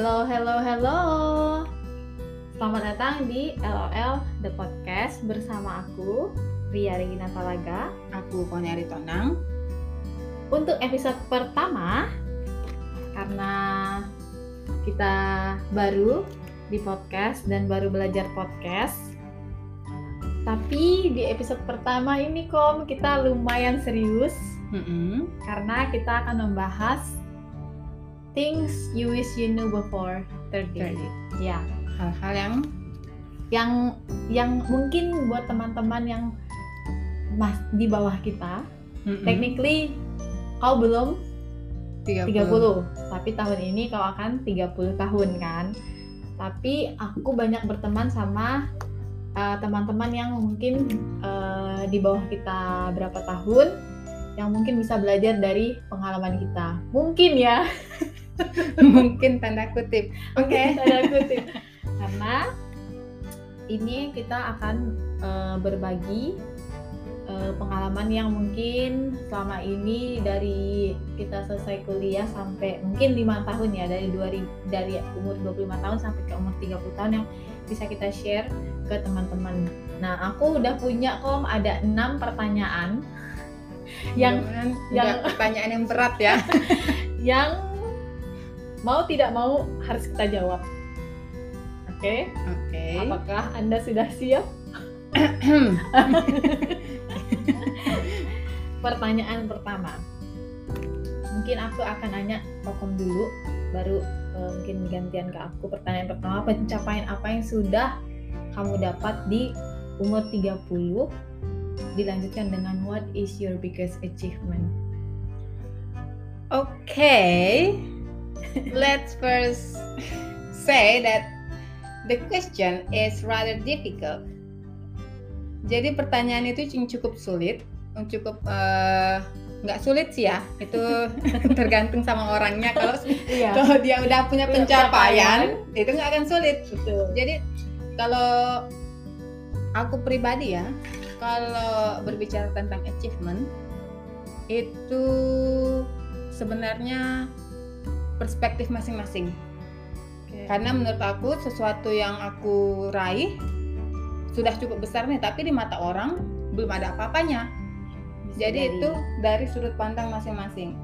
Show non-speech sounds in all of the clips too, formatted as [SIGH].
Hello, hello, hello. Selamat datang di LOL The Podcast bersama aku, Ria Regina Talaga. Aku Konyari Tonang. Untuk episode pertama, karena kita baru di podcast dan baru belajar podcast, tapi di episode pertama ini kom kita lumayan serius Mm-mm. karena kita akan membahas things you wish you knew before 30. 30. Ya, Hal-hal yang yang yang mungkin buat teman-teman yang mas di bawah kita, mm-mm, technically kau belum 30. 30, tapi tahun ini kau akan 30 tahun kan. Tapi aku banyak berteman sama uh, teman-teman yang mungkin uh, di bawah kita berapa tahun yang mungkin bisa belajar dari pengalaman kita. Mungkin ya. [LAUGHS] [LAUGHS] Mungkin tanda kutip. Oke. Tanda kutip. Karena ini kita akan uh, berbagi uh, pengalaman yang mungkin selama ini dari kita selesai kuliah sampai mungkin lima tahun ya dari 2000 dari umur 25 tahun sampai ke umur 30 tahun yang bisa kita share ke teman-teman. Nah, aku udah punya kom ada enam pertanyaan [LAUGHS] yang yang- pertanyaan yang berat ya. [LAUGHS] yang mau tidak mau harus kita jawab. Oke? Oke. Apakah Anda sudah siap? [CLEARS THROAT] Pertanyaan pertama. Mungkin aku akan nanya Kokom dulu, baru eh, mungkin gantian ke aku. Pertanyaan pertama, pencapaian apa yang sudah kamu dapat di umur 30? Dilanjutkan dengan what is your biggest achievement? Okay. Let's first say that the question is rather difficult. Jadi pertanyaan itu cukup sulit, cukup eh, nggak sulit sih ya. Itu [LAUGHS] tergantung sama orangnya. Kalau [LAUGHS] Iya, kalau dia udah punya Punya pencapaian, itu nggak akan sulit. betul. Jadi kalau aku pribadi ya, kalau berbicara tentang achievement itu sebenarnya perspektif masing-masing. Oke. Karena menurut aku sesuatu yang aku raih sudah cukup besar nih, tapi di mata orang belum ada apa-apanya. Jadi itu dari sudut pandang masing-masing.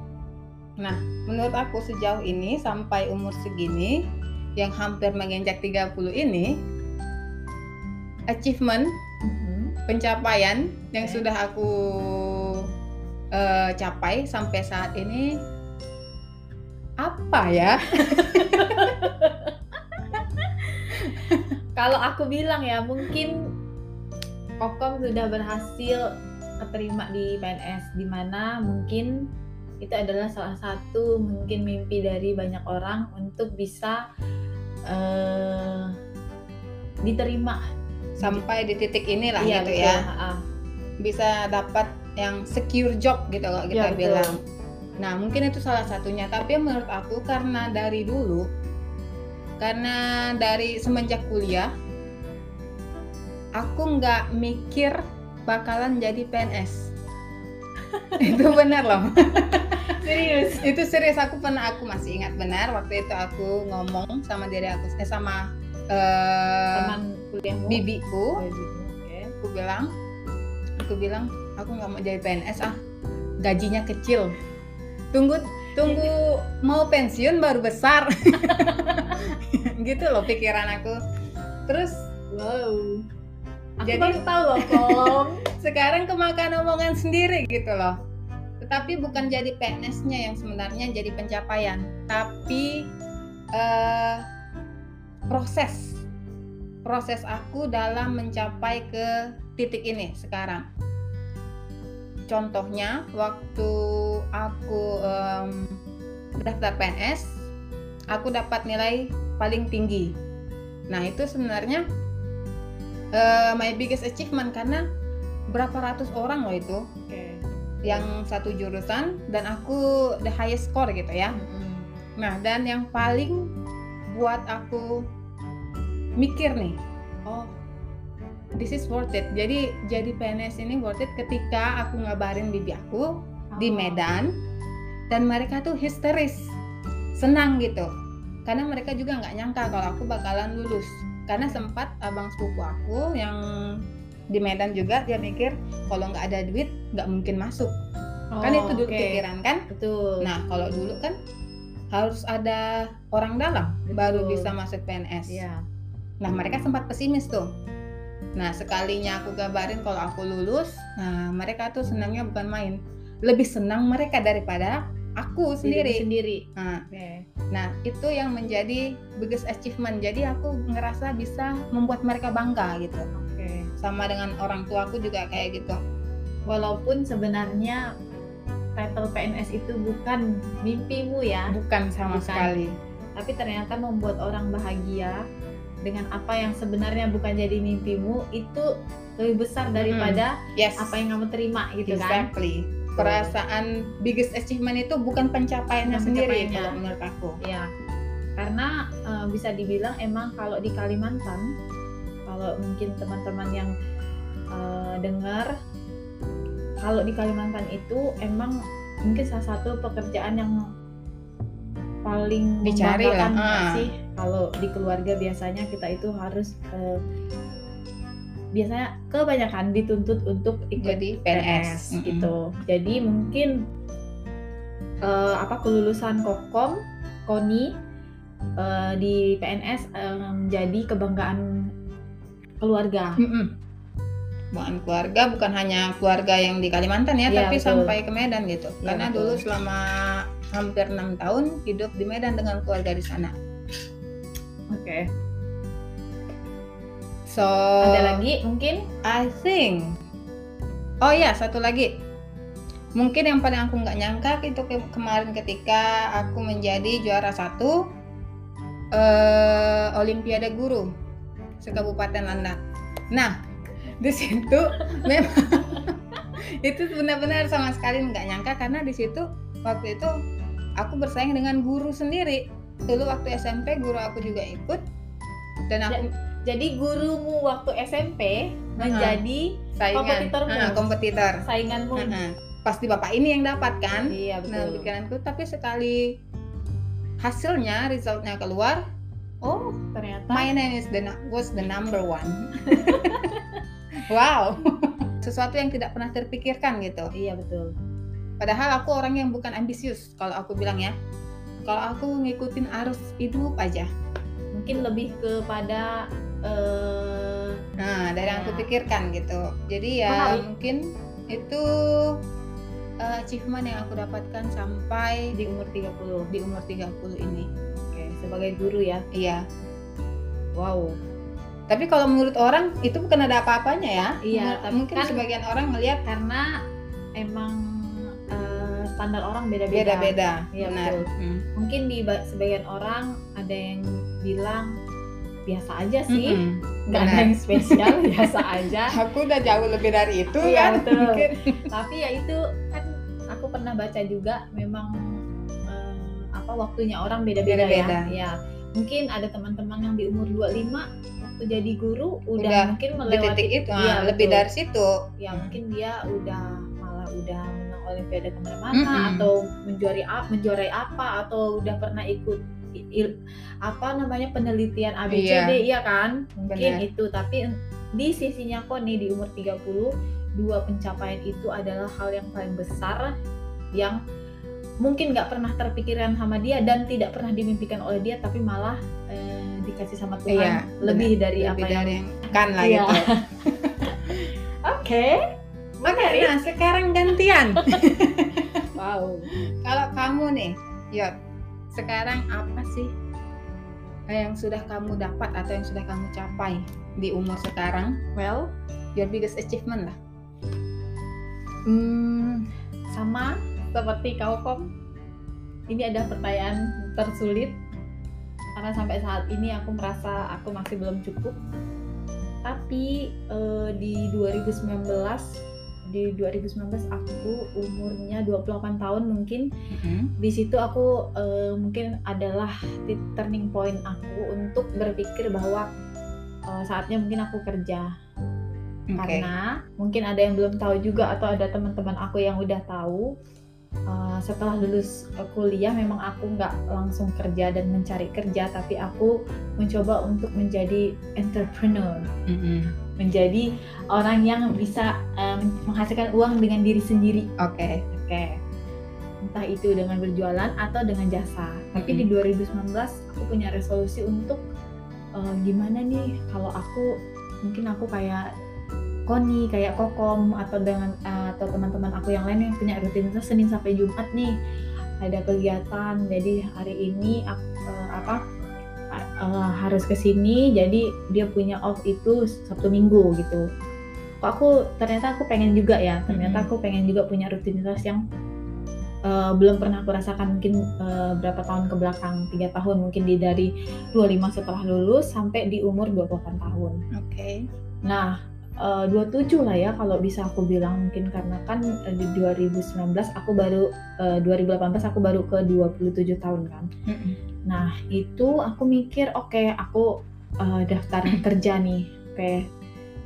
Nah, menurut aku sejauh ini sampai umur segini yang hampir menginjak 30 ini achievement, Mhm. pencapaian yang sudah aku eh, capai sampai saat ini apa ya? [LAUGHS] Kalau aku bilang ya mungkin Kokom sudah berhasil keterima di PNS di mana mungkin itu adalah salah satu mungkin mimpi dari banyak orang untuk bisa eh, diterima Sampai di titik inilah Iya, gitu betul. ya. Ha-ha. Bisa dapat yang secure job gitu kalau kita betul. bilang. Nah, mungkin itu salah satunya, tapi menurut aku karena dari dulu karena dari semenjak kuliah aku nggak mikir bakalan jadi PNS. [LAUGHS] itu benar loh. Serius. itu serius aku pernah aku masih ingat benar waktu itu aku ngomong sama diri aku eh, sama eh, Teman kuliahmu. bibiku Oh, Oke. aku bilang aku bilang aku nggak mau jadi PNS ah gajinya kecil tunggu tunggu mau pensiun baru besar. [LAUGHS] Gitu loh pikiran aku. Terus Wow. Aku Jadi- baru tahu loh Kom. [LAUGHS] sekarang kemakan omongan sendiri gitu loh. Tetapi bukan jadi PNS-nya yang sebenarnya jadi pencapaian. Tapi eh, proses. Proses aku dalam mencapai ke titik ini sekarang contohnya waktu aku em, daftar PNS aku dapat nilai paling tinggi nah itu sebenarnya eh, my biggest achievement karena berapa ratus orang loh itu Oke. yang satu jurusan dan aku the highest score gitu ya. Mm-mm. Nah, dan yang paling buat aku mikir nih, oh this is worth it. Jadi jadi PNS ini worth it ketika aku ngabarin bibi aku di Oh. Medan dan mereka tuh histeris, senang gitu. karena mereka juga nggak nyangka kalau aku bakalan lulus karena sempat abang sepupu aku yang di Medan juga dia mikir kalau nggak ada duit nggak mungkin masuk kan itu dulu Oh, oke. pikiran kan Betul. nah kalau dulu kan harus ada orang dalam baru Betul. bisa masuk PNS Iya. nah mereka sempat pesimis tuh nah sekalinya aku kabarin kalau aku lulus nah mereka tuh senangnya bukan main lebih senang mereka daripada aku Sendiri. sendiri Sendiri. nah Oke. Nah, itu yang menjadi biggest achievement. Jadi aku ngerasa bisa membuat mereka bangga gitu. Oke. Sama dengan orang tua aku juga kayak gitu. Walaupun sebenarnya title PNS itu bukan mimpimu ya, Bukan sama Bukan. sekali. tapi ternyata membuat orang bahagia dengan apa yang sebenarnya bukan jadi mimpimu itu lebih besar daripada Yes. apa yang kamu terima gitu kan. exactly. Perasaan biggest achievement itu bukan pencapaiannya Bukan sendiri pencapaiannya. kalau menurut aku. Ya. Karena eh, bisa dibilang emang kalau di Kalimantan kalau mungkin teman-teman yang eh, dengar kalau di Kalimantan itu emang mungkin salah satu pekerjaan yang paling Dicari lah, ah. sih kalau di keluarga biasanya kita itu harus eh, biasanya kebanyakan dituntut untuk ikut Jadi PNS PNS gitu. Jadi mungkin eh, apa kelulusan Kokom, Koni eh, di PNS menjadi kebanggaan keluarga. Mm-mm. Bukan keluarga, bukan hanya keluarga yang di Kalimantan ya, Iya, tapi betul. sampai ke Medan gitu. Iya, Karena betul. dulu selama hampir enam tahun hidup di Medan dengan keluarga di sana. Oke. So Ada lagi mungkin? I think. Oh ya, satu lagi. Mungkin yang paling aku nggak nyangka itu ke- kemarin ketika aku menjadi juara satu eh Olimpiade Guru sekabupaten Landak. Nah, di situ [LAUGHS] memang [LAUGHS] itu benar-benar sama sekali nggak nyangka karena di situ waktu itu aku bersaing dengan guru sendiri. Dulu waktu SMP guru aku juga ikut dan aku Jadi gurumu waktu SMP menjadi saingan kompetitormu. Ah, kompetitor. sainganmu. Heeh. Pasti bapak ini yang dapat kan? Iya Nah betul. pikiranku tapi sekali hasilnya resultnya keluar, Oh ternyata. my name is the was the number one. [LAUGHS] wow, [LAUGHS] sesuatu yang tidak pernah terpikirkan gitu. Iya betul. Padahal aku orang yang bukan ambisius kalau aku bilang ya. Kalau aku ngikutin arus hidup aja. Mungkin lebih kepada eh, Nah dari yang aku Ya. pikirkan gitu. Jadi ya mungkin itu uh, achievement yang aku dapatkan sampai di umur 30 di umur 30 ini. Oke, sebagai guru ya. Iya. Wow. Tapi kalau menurut orang itu bukan ada apa-apanya ya. Iya, Menurut- tapi mungkin kan- sebagian orang melihat Karena emang standar orang beda-beda. beda-beda. Iya, Benar. betul. Hmm. Mungkin di ba- sebagian orang ada yang bilang biasa aja sih, Mm-mm. nggak ada yang spesial, [LAUGHS] biasa aja. Aku udah jauh lebih dari itu Iya, kan. betul. Mungkin. Tapi ya itu kan aku pernah baca juga memang eh, apa waktunya orang beda-beda Beda-beda. ya. Ya. Mungkin ada teman-teman yang di umur 25 waktu jadi guru udah, Udah mungkin melewati titik itu, ah, lebih betul. dari situ. ya mungkin dia udah malah udah olimpiade ke mana-mana Mm-mm. atau menjuari menjuarai apa atau udah pernah ikut il- apa namanya penelitian ABCD iya kan mungkin Benar. itu tapi di sisinya kok nih di umur 30 dua pencapaian itu adalah hal yang paling besar yang mungkin nggak pernah terpikirkan sama dia dan tidak pernah dimimpikan oleh dia tapi malah eh, dikasih sama Tuhan Iya, lebih dari lebih apa dari yang yang kan lah Iya. gitu. [LAUGHS] oke Oke, nah sekarang gantian. [LAUGHS] wow Kalau kamu nih, Yot, sekarang apa sih yang sudah kamu dapat atau yang sudah kamu capai di umur sekarang? well Your biggest achievement lah. Hmm, sama seperti kau kom. Ini ada pertanyaan tersulit karena sampai saat ini aku merasa aku masih belum cukup. Tapi eh, di 2019 di 2019 aku umurnya 28 tahun mungkin. Di situ aku eh, mungkin adalah tit- turning point aku untuk berpikir bahwa eh, saatnya mungkin aku kerja. Oke. karena mungkin ada yang belum tahu juga atau ada teman-teman aku yang udah tahu uh, setelah lulus kuliah memang aku nggak langsung kerja dan mencari kerja tapi aku mencoba untuk menjadi entrepreneur. Mm-mm. menjadi orang yang bisa um, menghasilkan uang dengan diri sendiri. Oke. oke. Entah itu dengan berjualan atau dengan jasa. Tapi di 2019 aku punya resolusi untuk uh, gimana nih kalau aku mungkin aku kayak Koni kayak Kokom atau dengan uh, atau teman-teman aku yang lain yang punya rutinitas Senin sampai Jumat nih ada kegiatan jadi hari ini uh, apa uh, harus ke sini jadi dia punya off itu Sabtu Minggu gitu kok aku ternyata aku pengen juga ya ternyata Mhm. aku pengen juga punya rutinitas yang uh, belum pernah aku rasakan mungkin uh, berapa tahun ke belakang tiga tahun mungkin di dari 25 setelah lulus sampai di umur 28 tahun Oke. Nah, eh, 27 lah ya kalau bisa aku bilang mungkin karena kan eh, di 2019 aku baru eh, 2018 aku baru ke 27 tahun kan. Mm-mm. Nah, itu aku mikir oke aku eh, daftar kerja nih. Oke.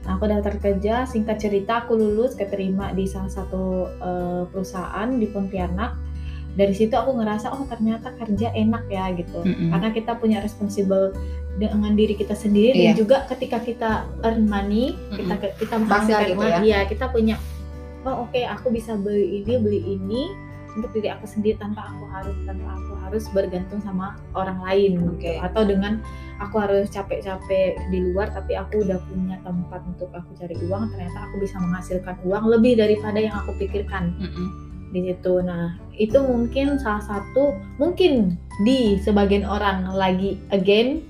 Nah, aku daftar kerja, singkat cerita aku lulus keterima di salah satu eh, perusahaan di Pontianak. Dari situ aku ngerasa oh ternyata kerja enak ya gitu Mm-mm. karena kita punya responsible dengan diri kita sendiri dan Iya. juga ketika kita earn money kita kita menghasilkan gitu uang ya. iya kita punya oh oke aku bisa beli ini beli ini untuk diri aku sendiri tanpa aku harus tanpa aku harus bergantung sama orang lain Oke. gitu. atau dengan aku harus capek-capek di luar tapi aku udah punya tempat untuk aku cari uang ternyata aku bisa menghasilkan uang lebih daripada yang aku pikirkan Mm-mm. Di situ. Nah, itu mungkin salah satu mungkin di sebagian orang lagi again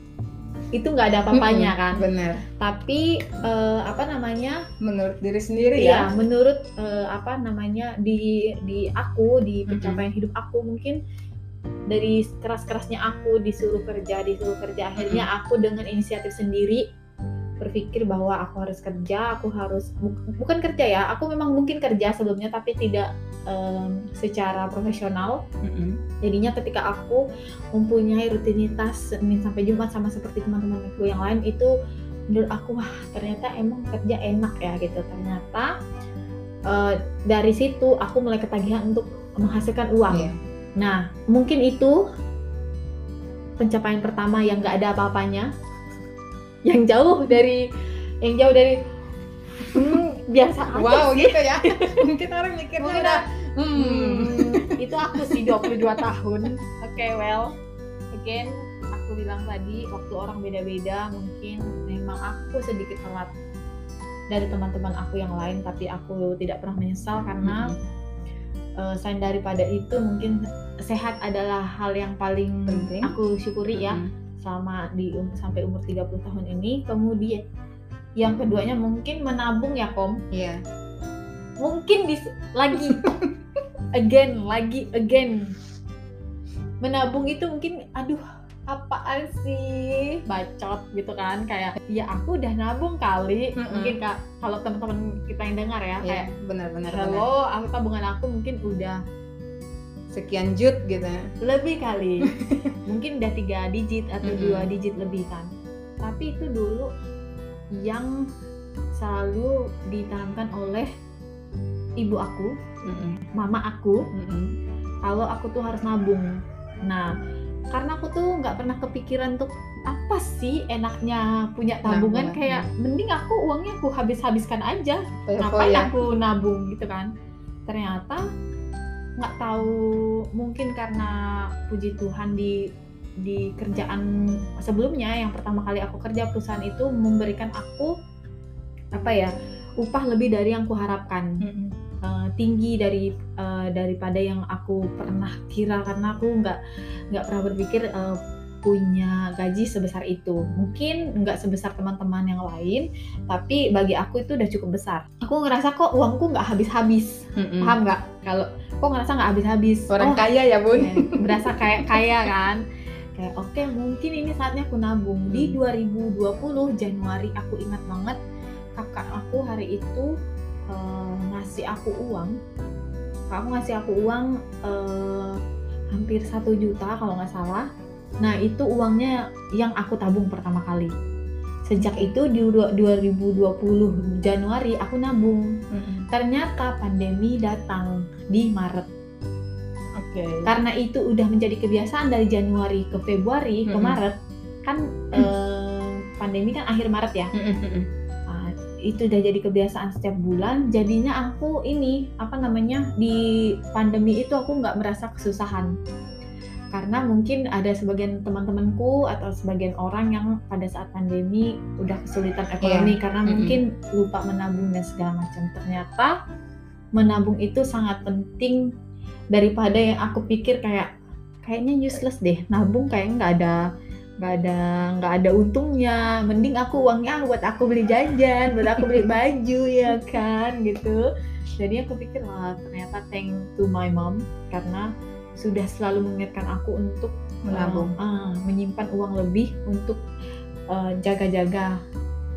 itu nggak ada apa-apanya Mm-mm. kan. Benar. Tapi eh, apa namanya? Menurut diri sendiri ya ya. menurut eh, apa namanya di di aku di pencapaian hidup aku mungkin dari keras-kerasnya aku disuruh kerja disuruh kerja akhirnya aku dengan inisiatif sendiri berpikir bahwa aku harus kerja aku harus bu- bukan kerja ya aku memang mungkin kerja sebelumnya tapi tidak em, secara profesional Mm-mm. jadinya ketika aku mempunyai rutinitas Senin sampai Jumat sama seperti teman-teman aku yang lain itu menurut aku wah ternyata emang kerja enak ya gitu ternyata eh, dari situ aku mulai ketagihan untuk menghasilkan uang Iya. nah mungkin itu pencapaian pertama yang nggak ada apa-apanya yang jauh dari yang jauh dari hmm, biasa aja Wow, sih gitu ya. [LAUGHS] Mungkin orang mikirnya Mungkin udah hmm. Hmm, itu aku sih 22 tahun. Oke, well, again aku bilang tadi waktu orang beda-beda mungkin memang aku sedikit telat dari teman-teman aku yang lain tapi aku tidak pernah menyesal karena eh, selain daripada itu mungkin sehat adalah hal yang paling Penting. aku syukuri ya Mm-mm. selama di um- sampai umur 30 tahun ini. Kemudian yang keduanya mungkin menabung ya, Kom Iya. mungkin dis lagi [LAUGHS] again lagi again menabung itu mungkin aduh apaan sih bacot gitu kan kayak ya aku udah nabung kali Mm-mm. mungkin kak kalau teman-teman kita yang dengar ya Iya, kayak benar-benar. benar. hello aku tabungan aku mungkin udah Sekian jut gitu. lebih kali [LAUGHS] mungkin udah tiga digit atau Mm-mm. dua digit lebih kan tapi itu dulu yang selalu ditanamkan oleh ibu aku Mm-mm. mama aku Mm-mm. kalau aku tuh harus nabung. Nah, karena aku tuh nggak pernah kepikiran untuk apa sih enaknya punya tabungan Nabung, kayak mending aku uangnya aku habis-habiskan aja. Ngapain aku nabung gitu kan? Ternyata nggak tahu mungkin karena puji Tuhan di di kerjaan sebelumnya yang pertama kali aku kerja perusahaan itu memberikan aku apa ya upah lebih dari yang kuharapkan. Mm-mm. eh, tinggi dari eh, daripada yang aku pernah kira karena aku nggak nggak pernah berpikir eh, punya gaji sebesar itu. Mungkin nggak sebesar teman-teman yang lain tapi bagi aku itu udah cukup besar. Aku ngerasa kok uangku nggak habis-habis. Mm-mm. paham nggak? Kalau kok ngerasa nggak habis-habis? Orang Oh, kaya ya bun. ya, berasa kayak kaya kan kayak oke mungkin ini saatnya aku nabung. Di 2020 Januari aku ingat banget kakak aku hari itu eh, ngasih aku uang. Kakak ngasih aku uang eh, hampir satu juta kalau nggak salah. Nah itu uangnya yang aku tabung pertama kali. Sejak itu di du- 2020 Januari aku nabung. Mm-mm. ternyata pandemi datang di Maret Oke. karena itu udah menjadi kebiasaan dari Januari ke Februari ke Mm-mm. Maret kan eh, pandemi kan akhir Maret ya Mm-mm. Nah, itu udah jadi kebiasaan setiap bulan jadinya aku ini apa namanya di pandemi itu aku nggak merasa kesusahan karena mungkin ada sebagian teman-temanku atau sebagian orang yang pada saat pandemi udah kesulitan ekonomi karena Mm-mm. mungkin lupa menabung dan segala macam ternyata menabung itu sangat penting daripada yang aku pikir kayak kayaknya useless deh nabung kayak nggak ada nggak ada nggak ada untungnya. Mending aku uangnya buat aku beli jajan buat aku beli [LAUGHS] baju ya kan gitu. Jadi aku pikir wah ternyata thank to my mom karena sudah selalu mengingatkan aku untuk Menabung. uh, uh, menyimpan uang lebih untuk uh, jaga-jaga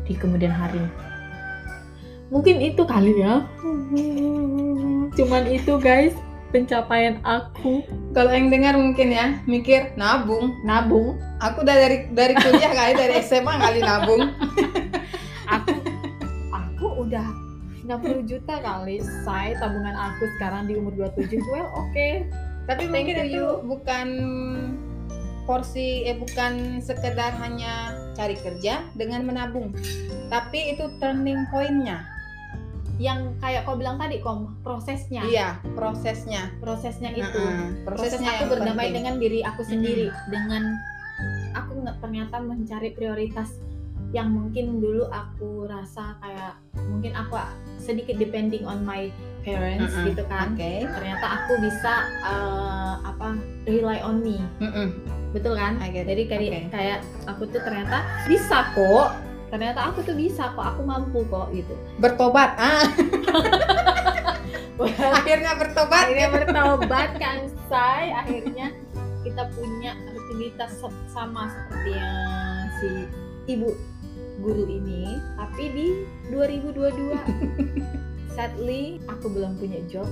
di kemudian hari. Mungkin itu kali ya. [LAUGHS] Cuman itu guys pencapaian aku Kalau yang dengar mungkin ya mikir nabung. nabung Aku udah dari dari kuliah kali dari SMA kali nabung. [LAUGHS] aku aku udah 60 juta kali say tabungan aku sekarang di umur 27 well oke Tapi Thank mungkin you. itu bukan porsi eh bukan sekedar hanya cari kerja dengan menabung. Tapi itu turning point-nya. Yang kayak kau bilang tadi kom prosesnya Iya, prosesnya. prosesnya itu proses prosesnya aku yang berdamai penting. dengan diri aku sendiri dengan aku nggak ternyata mencari prioritas yang mungkin dulu aku rasa kayak mungkin aku sedikit depending on my parents Mm-mm. gitu kan Oke. ternyata aku bisa eh, apa rely on me Mm-mm. betul kan jadi kayak Oke. kayak aku tuh ternyata bisa kok ternyata aku tuh bisa kok aku mampu kok gitu. Bertobat. Ah, akhirnya bertobat. akhirnya bertobat kan say. Akhirnya kita punya rutinitas sama seperti yang si ibu guru ini. Tapi di 2022 sadly aku belum punya job.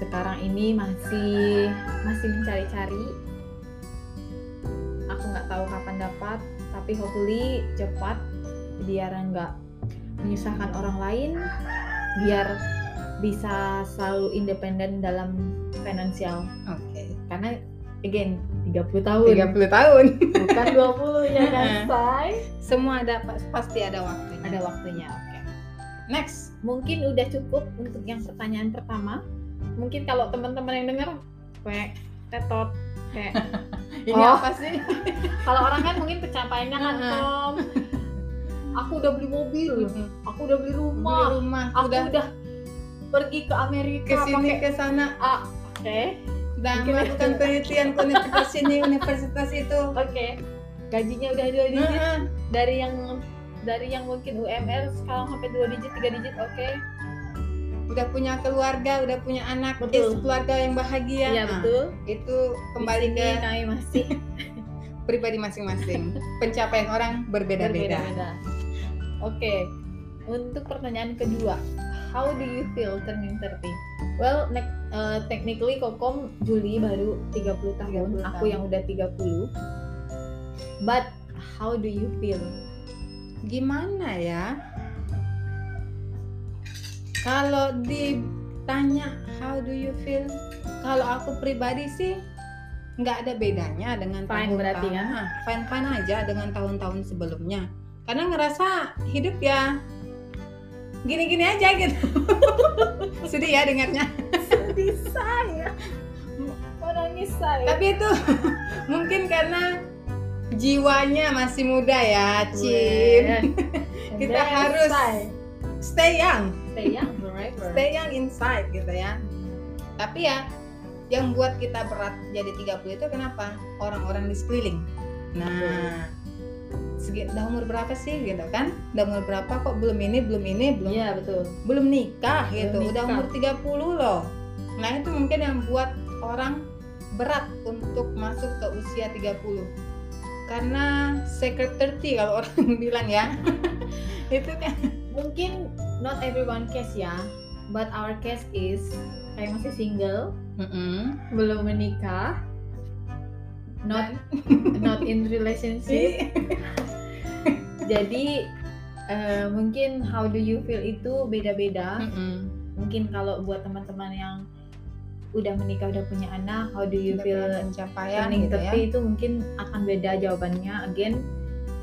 Sekarang ini masih masih mencari-cari. Aku nggak tahu kapan dapat tapi hopefully cepat biar nggak menyusahkan orang lain biar bisa selalu independen dalam finansial Oke. karena again 30 tahun 30 tahun. bukan 20 ya kan [LAUGHS] say Semua ada pas- pasti ada waktunya. ada waktunya oke Next. mungkin udah cukup untuk yang pertanyaan pertama mungkin kalau teman-teman yang dengar kayak tetot kayak [LAUGHS] Ini Oh. apa sih? [LAUGHS] kalau orang kan mungkin pencapaiannya kan. Tom aku udah beli mobil Mm-mm. aku udah beli Beli rumah. Rumah aku udah. udah pergi ke Amerika ke sini ke sana. A. Oke. Udah Mungkin- melakukan penelitian ke [LAUGHS] universitas ini universitas itu. Oke. Gajinya udah dua digit. Heeh. dari yang dari yang mungkin UMR sekarang sampai dua digit tiga digit oke. Udah punya keluarga udah punya anak Betul. is keluarga yang bahagia. Iya Nah, betul. itu kembali ke kami masih. [LAUGHS] pribadi masing-masing. Pencapaian orang berbeda-beda. Berbeda-beda oke untuk pertanyaan kedua how do you feel turning 30 well ne- uh, technically kokom Juli baru 30 tahun 30 aku tahun. yang udah 30 but how do you feel? Gimana ya? Kalau ditanya how do you feel? Kalau aku pribadi sih nggak ada bedanya dengan Fine berarti ya? fine fine aja dengan tahun-tahun sebelumnya karena ngerasa hidup ya gini-gini aja gitu. [LAUGHS] Sedih ya dengarnya. Sedih saya. Mau nangis saya. Tapi itu [LAUGHS] mungkin karena jiwanya masih muda ya Cin. [LAUGHS] Kita harus stay young. Stay young forever. Stay young inside gitu ya. Tapi ya yang buat kita berat jadi 30 itu kenapa? Orang-orang di sekeliling. Nah udah umur berapa sih gitu kan? Udah umur berapa kok belum ini belum ini belum iya betul. belum nikah gitu. Belum udah nikah. umur 30 loh. Nah itu mungkin yang buat orang berat untuk masuk ke usia 30 karena secret 30 kalau orang [LAUGHS] bilang ya. [LAUGHS] Itu kan. Mungkin not everyone case ya but our case is kayak masih single Mm-mm. belum menikah not [LAUGHS] not in relationship. Sih jadi eh, mungkin how do you feel itu beda-beda. Mm-mm. mungkin kalau buat teman-teman yang udah menikah udah punya anak how do you Udah feel pencapaian turning gitu ya? 30 itu mungkin akan beda jawabannya. Again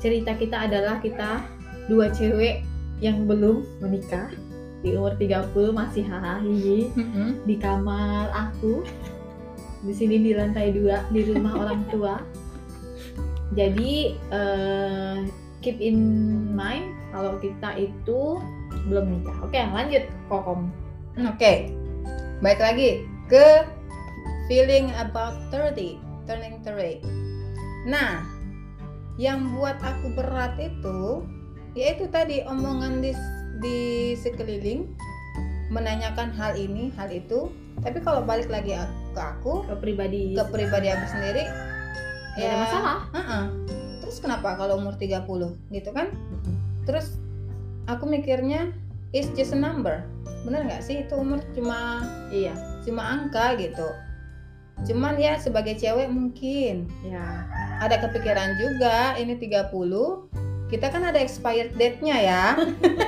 cerita kita adalah kita dua cewek yang belum menikah. Di umur 30 masih hahaha Mm-mm. di kamar aku di sini di lantai dua di rumah [LAUGHS] orang tua jadi eh, keep in mind kalau kita itu belum nikah oke lanjut kokom Oke, baik lagi ke feeling about 30, turning 30. Nah, yang buat aku berat itu, yaitu tadi omongan di, di sekeliling, menanyakan hal ini, hal itu. Tapi kalau balik lagi ke aku, ke pribadi ke pribadi aku sendiri, ya ada masalah. Uh-uh. Terus kenapa kalau umur 30 gitu kan? Terus aku mikirnya, it's just a number. Bener nggak sih itu umur? Cuma iya. cuma angka gitu. Cuman ya sebagai cewek mungkin. Ya ada kepikiran juga ini 30 kita kan ada expired date-nya ya.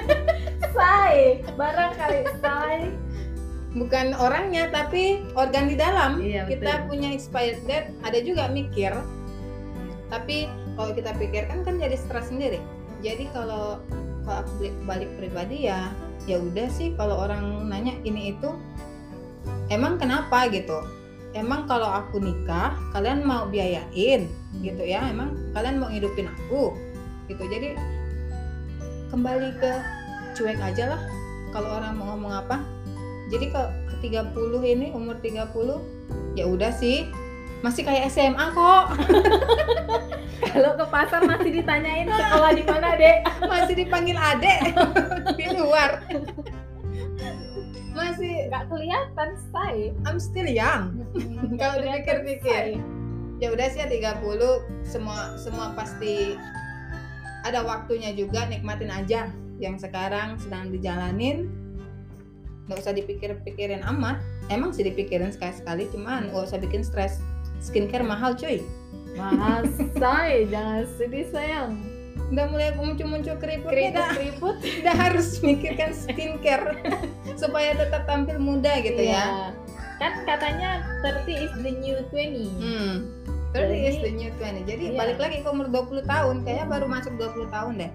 [LAUGHS] Say barang kali say bukan orangnya tapi organ di dalam. Iya kita betul. punya expired date ada juga mikir. Tapi kalau kita pikirkan kan jadi stres sendiri. Jadi kalau kalau aku balik, balik pribadi ya ya udah sih kalau orang nanya ini itu emang kenapa? gitu. Emang kalau aku nikah kalian mau biayain? gitu ya. Emang kalian mau hidupin aku? gitu. Jadi kembali ke cuek aja lah. Kalau orang mau ngomong apa jadi kalau ke 30 ini umur 30 ya udah sih. Masih kayak SMA kok. [LAUGHS] Kalau ke pasar masih ditanyain sekolah di mana dek? [LAUGHS] Masih dipanggil adek. [LAUGHS] Di luar. Masih nggak kelihatan say I'm still young. Kalau dipikir-pikir. ya udah sih ya 30 semua semua pasti ada waktunya juga nikmatin aja yang sekarang sedang dijalanin nggak usah dipikir-pikirin amat. Emang sih dipikirin sekali-sekali cuman nggak usah bikin stres. Skincare mahal cuy. Mahal say. Jangan sedih sayang. Udah mulai muncul-muncul keriput keriput keriput. [LAUGHS] Udah harus mikirkan skincare. [LAUGHS] Supaya tetap tampil muda gitu ya. Iya. kan katanya 30 is the new 20 Hmm. 30 is the new 20. Jadi Iya. balik lagi ke umur 20 tahun, kayaknya baru masuk 20 tahun deh.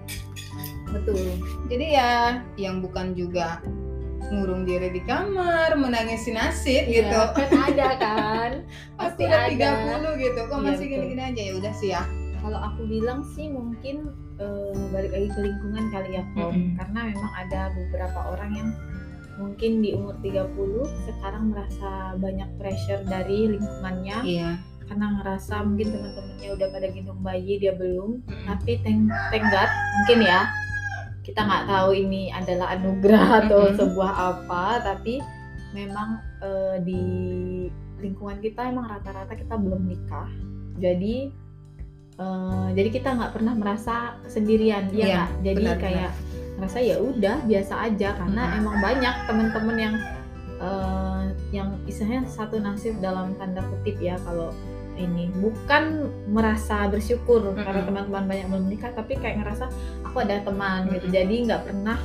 betul. Jadi ya yang bukan juga ngurung diri di kamar, menangisi nasib Iya, gitu. kan ada kan [LAUGHS] Pas pasti udah ada. 30 gitu, kok Iya, masih gini-gini aja ya udah sih ya. kalau aku bilang sih mungkin eh, balik lagi ke lingkungan kali ya Kom Mm-mm. karena memang ada beberapa orang yang mungkin di umur 30 sekarang merasa banyak pressure dari lingkungannya Iya. karena ngerasa mungkin teman-temannya udah pada gendong bayi dia belum tapi thank, thank God mungkin ya kita nggak tahu ini adalah anugerah atau Mm-mm. sebuah apa tapi memang eh, di lingkungan kita emang rata-rata kita belum nikah jadi eh, jadi kita nggak pernah merasa sendirian ya Iya, nggak? jadi benar-benar. kayak ngerasa ya udah biasa aja karena Mm-mm. emang banyak teman-teman yang eh, yang istilahnya satu nasib dalam tanda kutip ya kalau ini bukan merasa bersyukur karena Mm-mm. teman-teman banyak belum menikah tapi kayak ngerasa aku ada teman gitu Mm-mm. jadi nggak pernah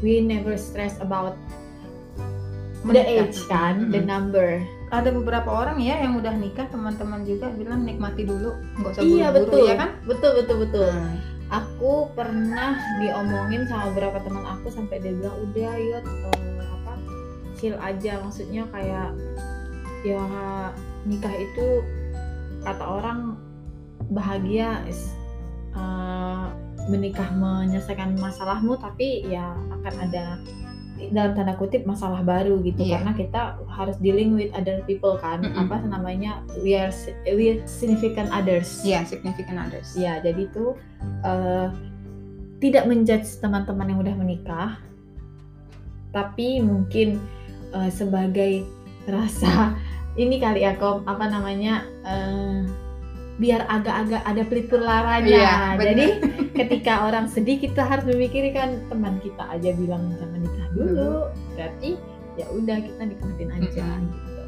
we never stress about the Menikah. age kan the Mm-mm. number Ada beberapa orang ya yang udah nikah teman-teman juga bilang nikmati dulu, nggak usah iya buru-buru betul ya kan? betul betul betul Hmm. aku pernah diomongin sama beberapa teman aku sampai dia bilang udah yuk eh, apa chill aja maksudnya kayak ya nikah itu kata orang bahagia is, eh, menikah menyelesaikan masalahmu tapi ya akan ada dalam tanda kutip masalah baru gitu Iya. karena kita harus dealing with other people kan Mm-mm. apa namanya we are we are significant others Iya, significant others. Ya, jadi itu eh, tidak menjudge teman-teman yang udah menikah, tapi mungkin eh, sebagai rasa ini kali ya kom apa namanya eh, biar agak-agak ada pelipur laranya. Iya, bener. jadi [LAUGHS] ketika orang sedih kita harus memikirkan teman kita aja bilang jangan nikah dulu, berarti ya udah kita nikmatin aja Mm-mm. gitu.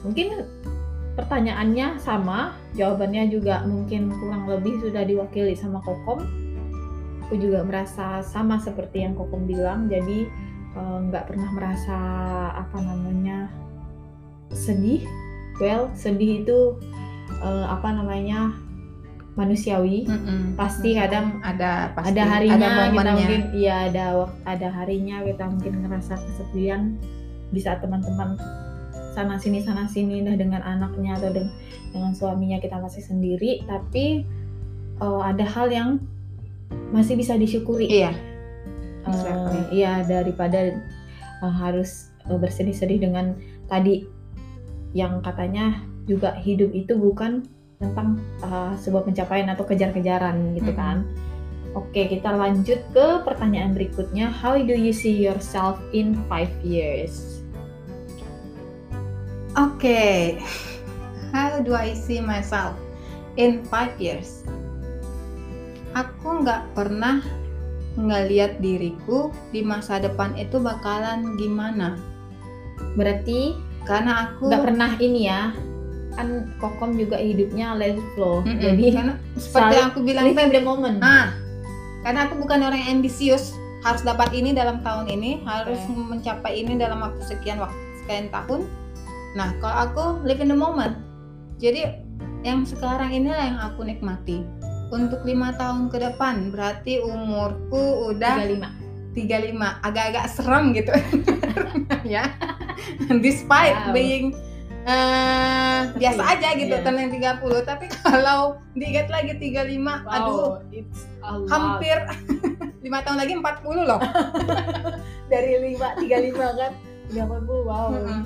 Mungkin pertanyaannya sama, jawabannya juga mungkin kurang lebih sudah diwakili sama Kokom. Aku juga merasa sama seperti yang Kokom bilang, jadi eh, nggak pernah merasa apa namanya sedih. Well sedih itu eh, apa namanya manusiawi. Mm-mm. pasti kadang ada pasti ada harinya ada kita mungkin iya ada ada harinya kita mungkin ngerasa kesepian. Bisa teman-teman sana sini sana sini dah dengan anaknya atau dengan, dengan suaminya kita masih sendiri. Tapi eh, ada hal yang masih bisa disyukuri. Iya. Exactly. iya daripada eh, harus eh, bersedih-sedih dengan tadi yang katanya juga hidup itu bukan tentang eh, sebuah pencapaian atau kejar-kejaran gitu kan. Oke, kita lanjut ke pertanyaan berikutnya. How do you see yourself in five years? Oke, how do I see myself in five years? Aku nggak pernah ngeliat diriku di masa depan itu bakalan gimana. Berarti Karena aku nggak pernah ini ya. Kan Kokom juga hidupnya let it flow. Mm-mm. Jadi karena seperti yang aku bilang live in tadi, the moment. nah, karena aku bukan orang yang ambisius, harus dapat ini dalam tahun ini, harus Oke. mencapai ini dalam waktu sekian waktu sekian tahun. Nah, kalau aku live in the moment, jadi yang sekarang inilah yang aku nikmati. Untuk lima tahun ke depan, berarti umurku udah 35. 35 agak-agak serem gitu [LAUGHS] ya [LAUGHS] despite Wow. being Tapi, biasa aja gitu tahun yang 30 tapi kalau diingat lagi 35 aduh it's hampir [LAUGHS] lima tahun lagi 40 loh. [LAUGHS] Dari 5 35 kan? 30 wow. Mm-mm.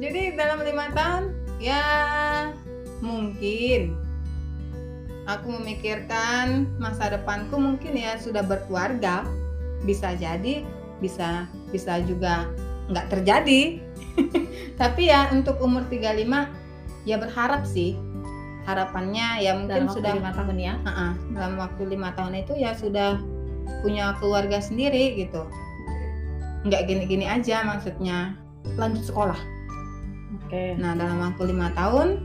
jadi dalam lima tahun ya mungkin. Aku memikirkan masa depanku mungkin ya sudah berkeluarga. Bisa jadi bisa bisa juga nggak terjadi. [LAUGHS] Tapi ya untuk umur 35 ya berharap sih. Harapannya ya mungkin Dalam sudah 5 tahun ya. Ah, ah, dalam waktu lima tahun itu ya sudah punya keluarga sendiri gitu. Nggak gini-gini aja maksudnya. Lanjut sekolah. Oke. nah dalam waktu lima tahun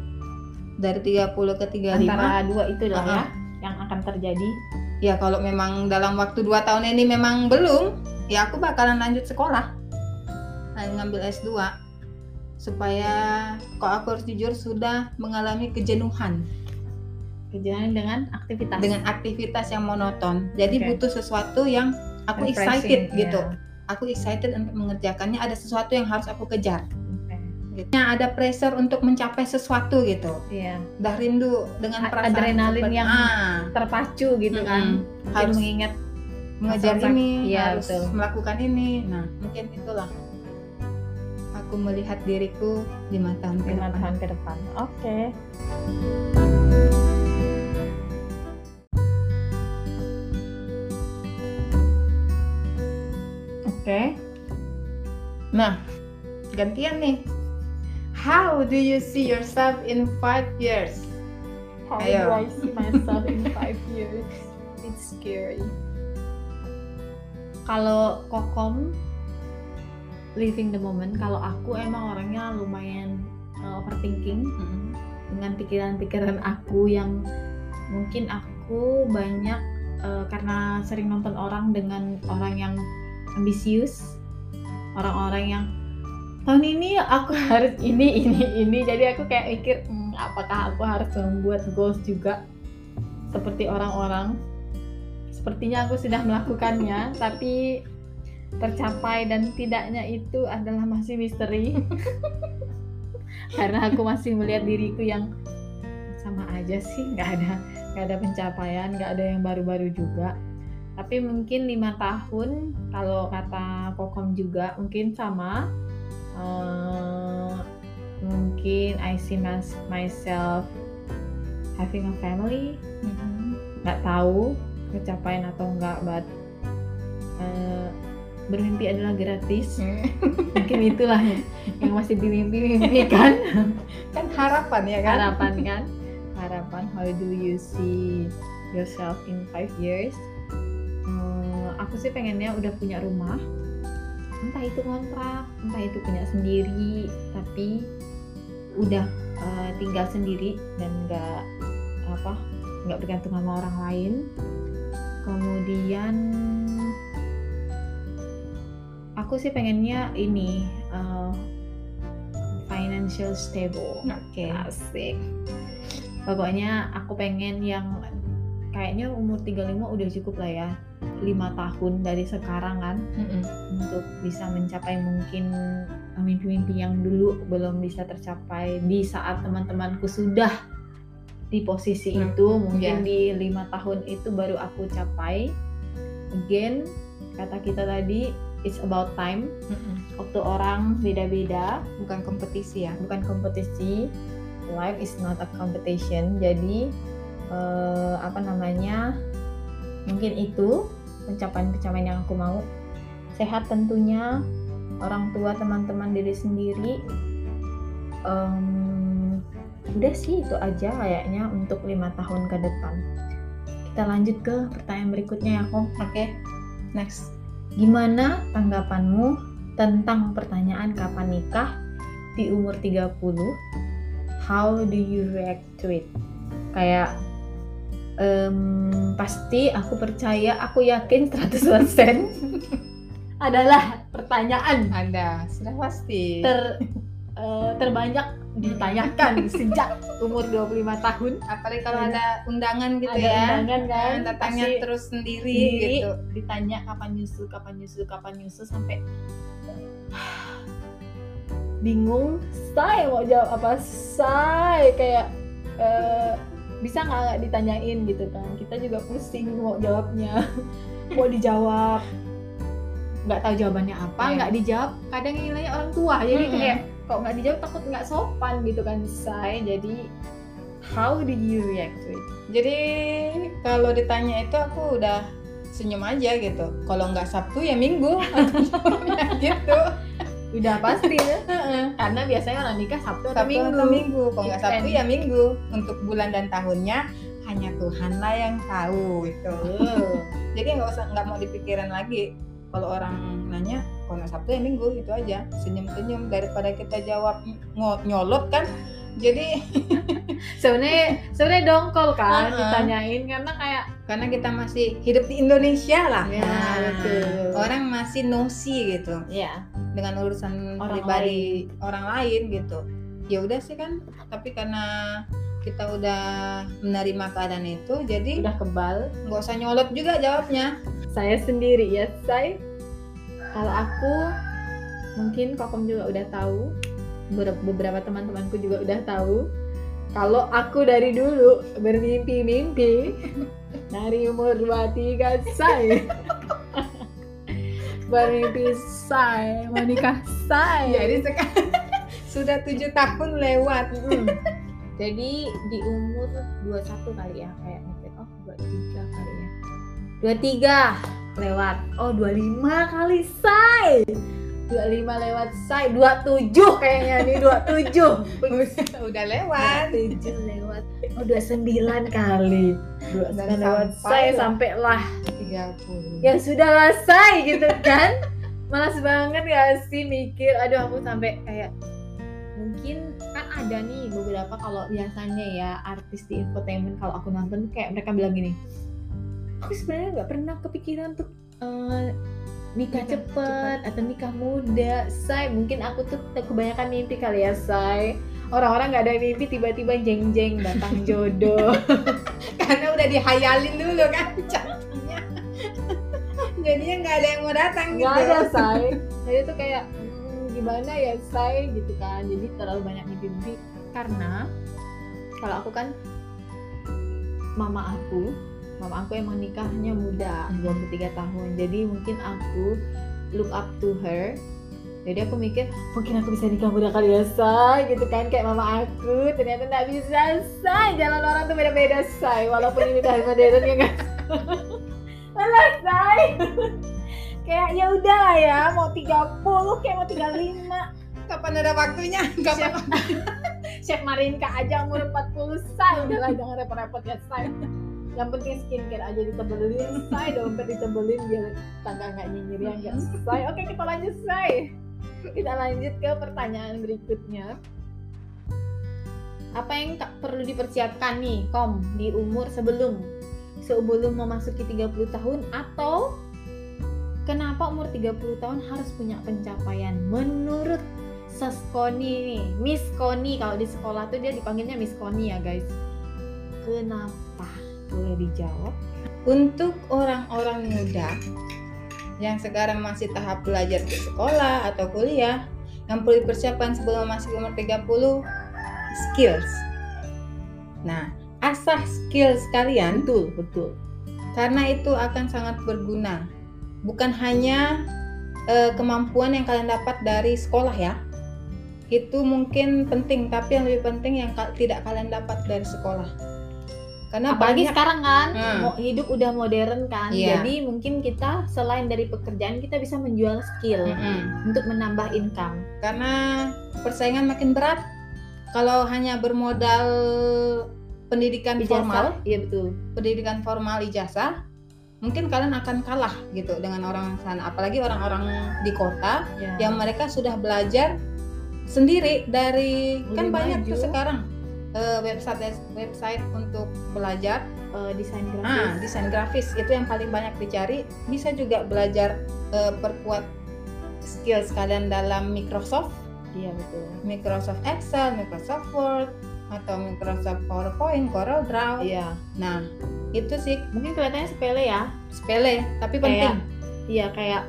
dari 30 ke 35 Antara dua itu lah ya Ah, yang akan terjadi. ya kalau memang dalam waktu dua tahun ini memang belum ya aku bakalan lanjut sekolah ngambil S2 supaya kok aku harus jujur sudah mengalami kejenuhan Kejadian dengan aktivitas. dengan aktivitas yang monoton jadi Oke. butuh sesuatu yang aku Refreshing, excited gitu ya. aku excited untuk mengerjakannya ada sesuatu yang harus aku kejar Oke. gitu. Nah, ada pressure untuk mencapai sesuatu gitu Iya. udah rindu dengan A- perasaan adrenalin seperti- yang ah, Terpacu gitu kan. Mungkin Harus mengingat mengejar ini iya, harus betul. melakukan ini nah mungkin itulah aku melihat diriku lima tahun ke depan tahun ke depan. Oke. Oke. Nah, gantian nih. How do you see yourself in five years? How Ayo. do I see myself in [LAUGHS] five years? It's scary. Kalau kokom living the moment, kalau aku emang orangnya lumayan uh, overthinking dengan pikiran-pikiran aku yang mungkin aku banyak uh, karena sering nonton orang dengan orang yang ambisius, orang-orang yang tahun ini aku [LAUGHS] harus ini ini ini. Jadi aku kayak mikir "Hmm, apakah aku harus membuat goals juga seperti orang-orang? Sepertinya aku sudah melakukannya tapi tercapai dan tidaknya itu adalah masih misteri. [LAUGHS] Karena aku masih melihat diriku yang sama aja sih nggak ada nggak ada pencapaian nggak ada yang baru-baru juga. Tapi mungkin lima tahun kalau kata Kokom juga mungkin sama. Eh, mungkin I see mas- myself having a family. Nggak tahu kecapaian atau enggak but eh, bermimpi adalah gratis. Mungkin itulah yang, yang masih dimimpi-mimpikan. [LAUGHS] Kan harapan ya kan? Harapan kan? [LAUGHS] Harapan. How do you see yourself in five years? Hmm, aku sih pengennya udah punya rumah. Entah itu kontrak entah itu punya sendiri tapi udah eh, tinggal sendiri dan nggak apa nggak bergantung sama orang lain. Kemudian aku sih pengennya ini eh, financial stable. Oke. Asik. Pokoknya aku pengen yang kayaknya umur 35 udah cukup lah ya. 5 tahun dari sekarang kan Mm-mm. untuk bisa mencapai mungkin mimpi-mimpi yang dulu belum bisa tercapai di saat teman-temanku sudah di posisi Hmm, itu mungkin ya. di lima tahun itu baru aku capai again kata kita tadi it's about time Mm-mm. waktu orang beda-beda Bukan kompetisi ya. bukan kompetisi life is not a competition jadi eh, apa namanya mungkin itu pencapaian-pencapaian yang aku mau sehat tentunya orang tua teman-teman diri sendiri Em, udah sih itu aja kayaknya untuk lima tahun ke depan kita lanjut ke pertanyaan berikutnya ya Kom Oke. Next. Gimana tanggapanmu tentang pertanyaan kapan nikah di umur 30? How do you react to it? Kayak em, pasti aku percaya, aku yakin 100% adalah pertanyaan Ada. Sudah pasti. ter eh, terbanyak ditanyakan [LAUGHS] sejak umur 25 tahun. Apalagi kalau ada undangan gitu Ada ya. undangan kan, Nah, datangnya terus sendiri, sendiri. gitu. ditanya kapan nyusul kapan nyusul kapan nyusul sampai [SIGHS] bingung say mau jawab apa say kayak eh, bisa nggak ditanyain gitu kan kita juga pusing mau jawabnya [LAUGHS] mau dijawab nggak tahu jawabannya apa Iya. nggak dijawab kadang nilainya orang tua jadi Mm-mm. kayak kalau nggak dijawab takut nggak sopan gitu kan say jadi how did you react to it Jadi kalau ditanya itu aku udah senyum aja gitu. Kalau nggak Sabtu ya Minggu. Jawabnya [LAUGHS] gitu. udah pasti ya karena biasanya orang nikah sabtu atau Sabtu minggu atau Minggu. Kalau nggak Sabtu ya Minggu. Untuk bulan dan tahunnya hanya Tuhan lah yang tahu gitu. Betul. [LAUGHS] Jadi nggak usah nggak mau dipikiran lagi. Kalau orang nanya kalau nggak Sabtu ya Minggu itu aja. Senyum-senyum daripada kita jawab nyolot kan. Jadi [LAUGHS] sebenarnya sebenarnya dongkol kan Uh-uh. ditanyain karena kayak karena kita masih hidup di Indonesia lah. Ya, betul. Orang masih nosi gitu. ya dengan urusan Orang pribadi orang lain gitu ya udah sih kan tapi karena kita udah menerima keadaan itu jadi udah kebal nggak usah nyolot juga jawabnya saya sendiri ya saya kalau aku mungkin kokom juga udah tahu. Ber- beberapa teman-temanku juga udah tahu. Kalau aku dari dulu bermimpi-mimpi [LAUGHS] dari umur 23 saya [LAUGHS] bermimpi saya menikah saya jadi sekarang [LAUGHS] sudah tujuh tahun lewat. Mm. Jadi di umur 21 kali ya kayak mikir oh 23 kali ya. 23 lewat. Oh 25 kali say. 25 lewat say. 27 kayaknya nih 27. [LAUGHS] udah lewat 27 lewat. Oh 29 kali. 29 Dan lewat sampai say lah. sampailah tiga puluh ya sudah say gitu kan. Malas banget gak sih mikir aduh aku sampai kayak mungkin kan ada nih beberapa kalau biasanya ya artis di infotainment kalau aku nonton kayak mereka bilang gini aku sebenarnya nggak pernah kepikiran untuk eh, nikah Nikah cepet atau nikah muda. Say mungkin aku tuh kebanyakan mimpi kali ya say. Orang-orang nggak ada mimpi tiba-tiba jeng-jeng datang [LAUGHS] jodoh. [LAUGHS] Karena udah dihayalin dulu kan cantiknya [LAUGHS] jadinya nggak ada yang mau datang gitu. Nggak ada say. Jadi tuh kayak "Hmm, gimana ya say? Gitu kan. Jadi terlalu banyak mimpi-mimpi. Karena kalau aku kan mama aku mama aku emang nikahnya muda Mhm. 23 tahun. Jadi mungkin aku look up to her. Jadi aku mikir mungkin aku bisa nikah muda kali ya say. Gitu kan kayak mama aku. Ternyata nggak bisa say. Jalan orang tuh beda-beda say. Walaupun ini udah modern ya kan [LAUGHS] Alah say. [LAUGHS] Kayak ya udah lah ya mau 30 kayak mau 35 kapan ada waktunya? Kapan Chef [LAUGHS] Marinka aja umur 40 say. Udahlah jangan repot-repot ya say yang penting skincare aja ditebelin say dompet ditebelin biar tangga nggak nyinyir ya nggak say oke kita lanjut say kita lanjut ke pertanyaan berikutnya apa yang tak perlu dipersiapkan nih kom di umur sebelum sebelum memasuki 30 tahun atau kenapa umur 30 tahun harus punya pencapaian menurut Mrs. Koni nih, Miss Koni kalau di sekolah tuh dia dipanggilnya Miss Koni ya guys. Kenapa? Boleh dijawab? Untuk orang-orang muda yang sekarang masih tahap belajar di sekolah atau kuliah, yang perlu dipersiapkan sebelum masuk umur 30, skills. Nah, asah skills kalian Betul, betul. karena itu akan sangat berguna. Bukan hanya eh, kemampuan yang kalian dapat dari sekolah ya. Itu mungkin penting, tapi yang lebih penting yang tidak kalian dapat dari sekolah. Karena Apalagi banyak sekarang kan, Hmm. hidup udah modern kan. Iya. Jadi mungkin kita selain dari pekerjaan kita bisa menjual skill Mm-mm. untuk menambah income. karena persaingan makin berat. Kalau hanya bermodal pendidikan Ijazah, formal, Iya betul. pendidikan formal ijazah, mungkin kalian akan kalah gitu dengan orang sana. Apalagi orang-orang di kota Ya. yang mereka sudah belajar sendiri dari kan banyak tuh maju. sekarang eh, website website untuk belajar Eh, desain grafis. ah desain grafis itu yang paling banyak dicari bisa juga belajar eh, perkuat skills kalian dalam Microsoft Iya betul. Microsoft Excel Microsoft Word atau Microsoft PowerPoint Corel Draw Iya. nah itu sih Mungkin kelihatannya sepele ya. sepele tapi Kayak- penting Iya kayak,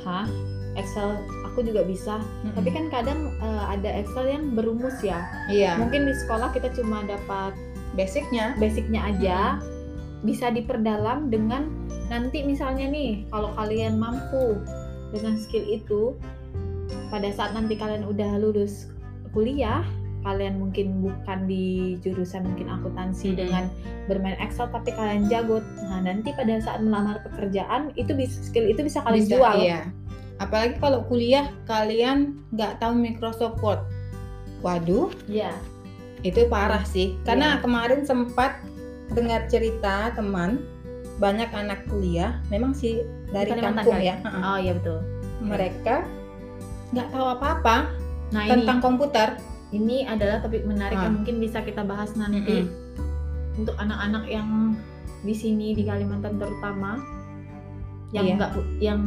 hah? Excel aku juga bisa. Mm-mm. Tapi kan kadang eh, ada Excel yang berumus ya. iya Mungkin di sekolah kita cuma dapat basicnya basicnya aja. Bisa diperdalam dengan nanti misalnya nih, kalau kalian mampu dengan skill itu, pada saat nanti kalian udah lulus kuliah, kalian mungkin bukan di jurusan mungkin akuntansi Mm-mm. dengan bermain Excel tapi kalian jago. Nah, nanti pada saat melamar pekerjaan itu bisa skill itu bisa kalian Bisa, jual. iya. Apalagi kalau kuliah kalian nggak tahu Microsoft Word. Waduh, Iya. itu parah sih. Karena Iya. kemarin sempat dengar cerita teman banyak anak kuliah, memang sih dari Kalimantan kampung kali? ya. Oh iya betul. Mereka nggak tahu apa-apa Nah ini tentang komputer. ini adalah topik menarik Ah. yang mungkin bisa kita bahas nanti Mm-mm. untuk anak-anak yang di sini di Kalimantan terutama yang Iya. nggak pu- yang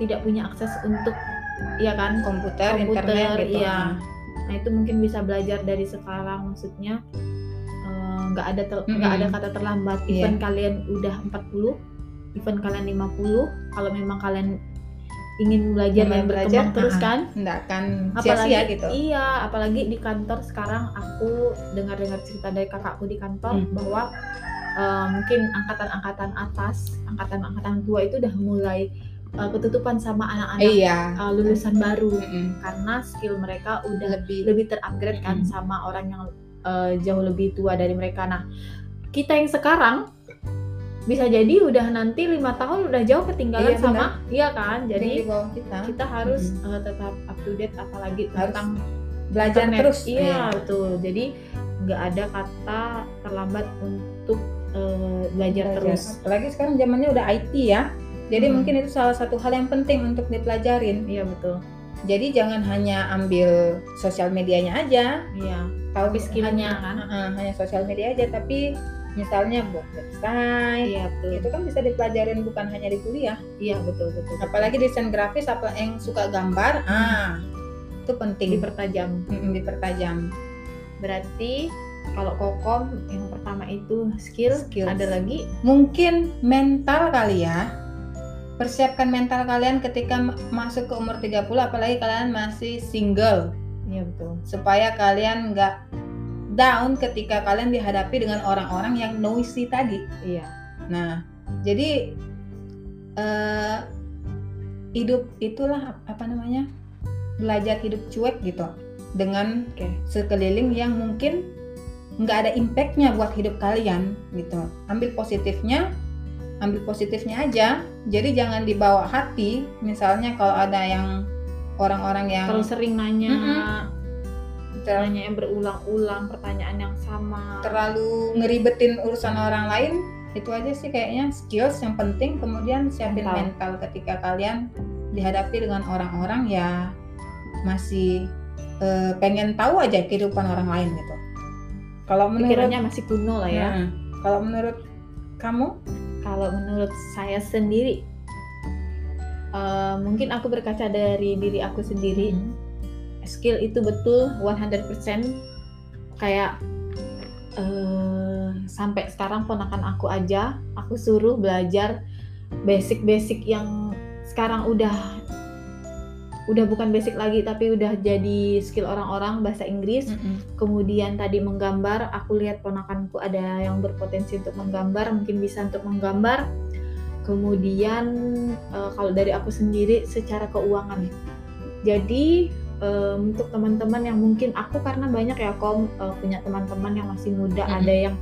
tidak punya akses untuk ya kan Komputer, Komputer, internet gitu. iya. nah itu mungkin bisa belajar dari sekarang maksudnya eh, nggak ada ter- nggak Mm-mm. ada kata terlambat Iya. even kalian udah 40 even kalian 50 kalau memang kalian ingin belajar dan belajar, berkembang terus ah, kan Nggak akan apalagi sia-sia gitu. iya apalagi di kantor sekarang aku dengar-dengar cerita dari kakakku di kantor Hmm. bahwa eh, mungkin angkatan-angkatan atas angkatan-angkatan tua itu udah mulai eh, ketutupan sama anak-anak Iya. eh, lulusan baru Mm-mm. karena skill mereka udah Lebih lebih terupgrade kan Hmm. sama orang yang eh, jauh lebih tua dari mereka nah kita yang sekarang bisa jadi udah nanti lima tahun udah jauh ketinggalan Iya, sama iya kan jadi kita kita harus eh, tetap up to date apalagi Harus tentang belajar internet. terus. Iya betul. Jadi nggak ada kata terlambat untuk eh, belajar, Belajar. terus. Apalagi sekarang zamannya udah IT ya. Jadi Hmm. mungkin itu salah satu hal yang penting untuk dipelajarin. Iya betul. Jadi jangan hanya ambil sosial medianya aja, Iya. tahu skillnya hanya, kan. Heeh, hanya sosial media aja, tapi misalnya buat website, Iya betul. itu kan bisa dipelajarin bukan hanya di kuliah. Iya betul betul. betul. Apalagi desain grafis, apa yang suka gambar, ah itu penting dipertajam. Mm-mm, dipertajam. Berarti kalau kokom yang pertama itu skill, Skills. ada lagi Mungkin mental kali ya. Persiapkan mental kalian ketika ma- masuk ke umur 30 apalagi kalian masih single Iya betul. supaya kalian nggak down ketika kalian dihadapi dengan orang-orang yang noisy tadi. Iya. Nah, jadi eh, hidup itulah ap- apa namanya belajar hidup cuek gitu dengan Oke. sekeliling yang mungkin nggak ada impactnya buat hidup kalian gitu. Ambil positifnya, ambil positifnya aja. Jadi jangan dibawa hati. Misalnya kalau ada yang orang-orang yang Kalau sering nanya, ter- nanya yang berulang-ulang pertanyaan yang sama. terlalu ngeribetin urusan orang lain itu aja sih kayaknya skills yang penting kemudian siapin Mental. mental, ketika kalian dihadapi dengan orang-orang ya masih eh, pengen tahu aja kehidupan orang lain gitu kalau menurut Pikirannya masih kuno lah ya. Nah, kalau menurut kamu Kalau menurut saya sendiri, eh, mungkin aku berkaca dari diri aku sendiri. skill itu betul 100% kayak eh, sampai sekarang ponakan aku aja aku suruh belajar basic-basic yang sekarang udah udah bukan basic lagi tapi udah jadi skill orang-orang bahasa Inggris. Kemudian tadi menggambar aku lihat ponakanku ada yang berpotensi untuk menggambar mungkin bisa untuk menggambar. Kemudian eh, kalau dari aku sendiri secara keuangan. Jadi eh, untuk teman-teman yang mungkin aku karena banyak ya kom eh, punya teman-teman yang masih muda Mm-mm. ada yang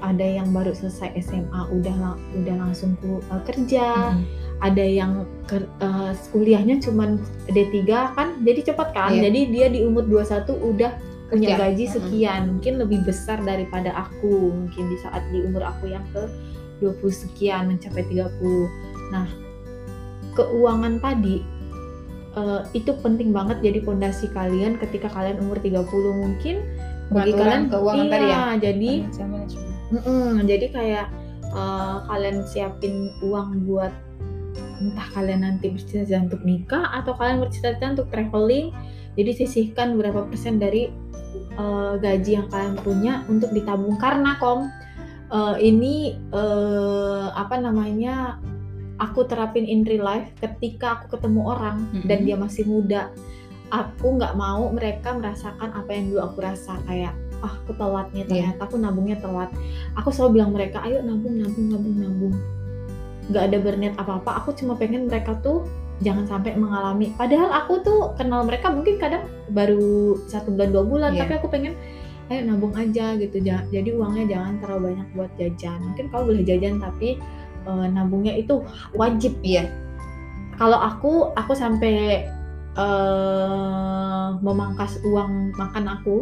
ada yang baru selesai SMA udah lang- udah langsung ku- eh, kerja ada yang ke, eh, kuliahnya cuman D3 kan jadi cepat kan Iya. jadi dia di umur 21 udah punya Kerja. gaji Mm-mm. sekian mungkin lebih besar daripada aku mungkin di saat di umur aku yang ke 20 sekian mencapai 30 nah keuangan tadi eh, itu penting banget jadi fondasi kalian ketika kalian umur 30 mungkin bagi kalian keuangan iya tadi ya? jadi Financial management. Mm-mm, jadi kayak eh, kalian siapin uang buat entah kalian nanti bercita-cita untuk nikah atau kalian bercita-cita untuk traveling jadi sisihkan berapa persen dari eh, gaji yang kalian punya untuk ditabung karena kom eh, ini eh, apa namanya aku terapin in real life ketika aku ketemu orang dan Mm-mm. dia masih muda aku nggak mau mereka merasakan apa yang dulu aku rasa kayak ah aku telat nih Iya. ternyata aku nabungnya telat aku selalu bilang mereka ayo nabung nabung nabung nabung nggak ada berniat apa apa aku cuma pengen mereka tuh jangan sampai mengalami padahal aku tuh kenal mereka mungkin kadang baru satu bulan dua bulan Iya. tapi aku pengen ayo nabung aja gitu Ja- jadi uangnya jangan terlalu banyak buat jajan mungkin kau boleh jajan tapi eh, nabungnya itu wajib Iya. kalau aku aku sampai eh, memangkas uang makan aku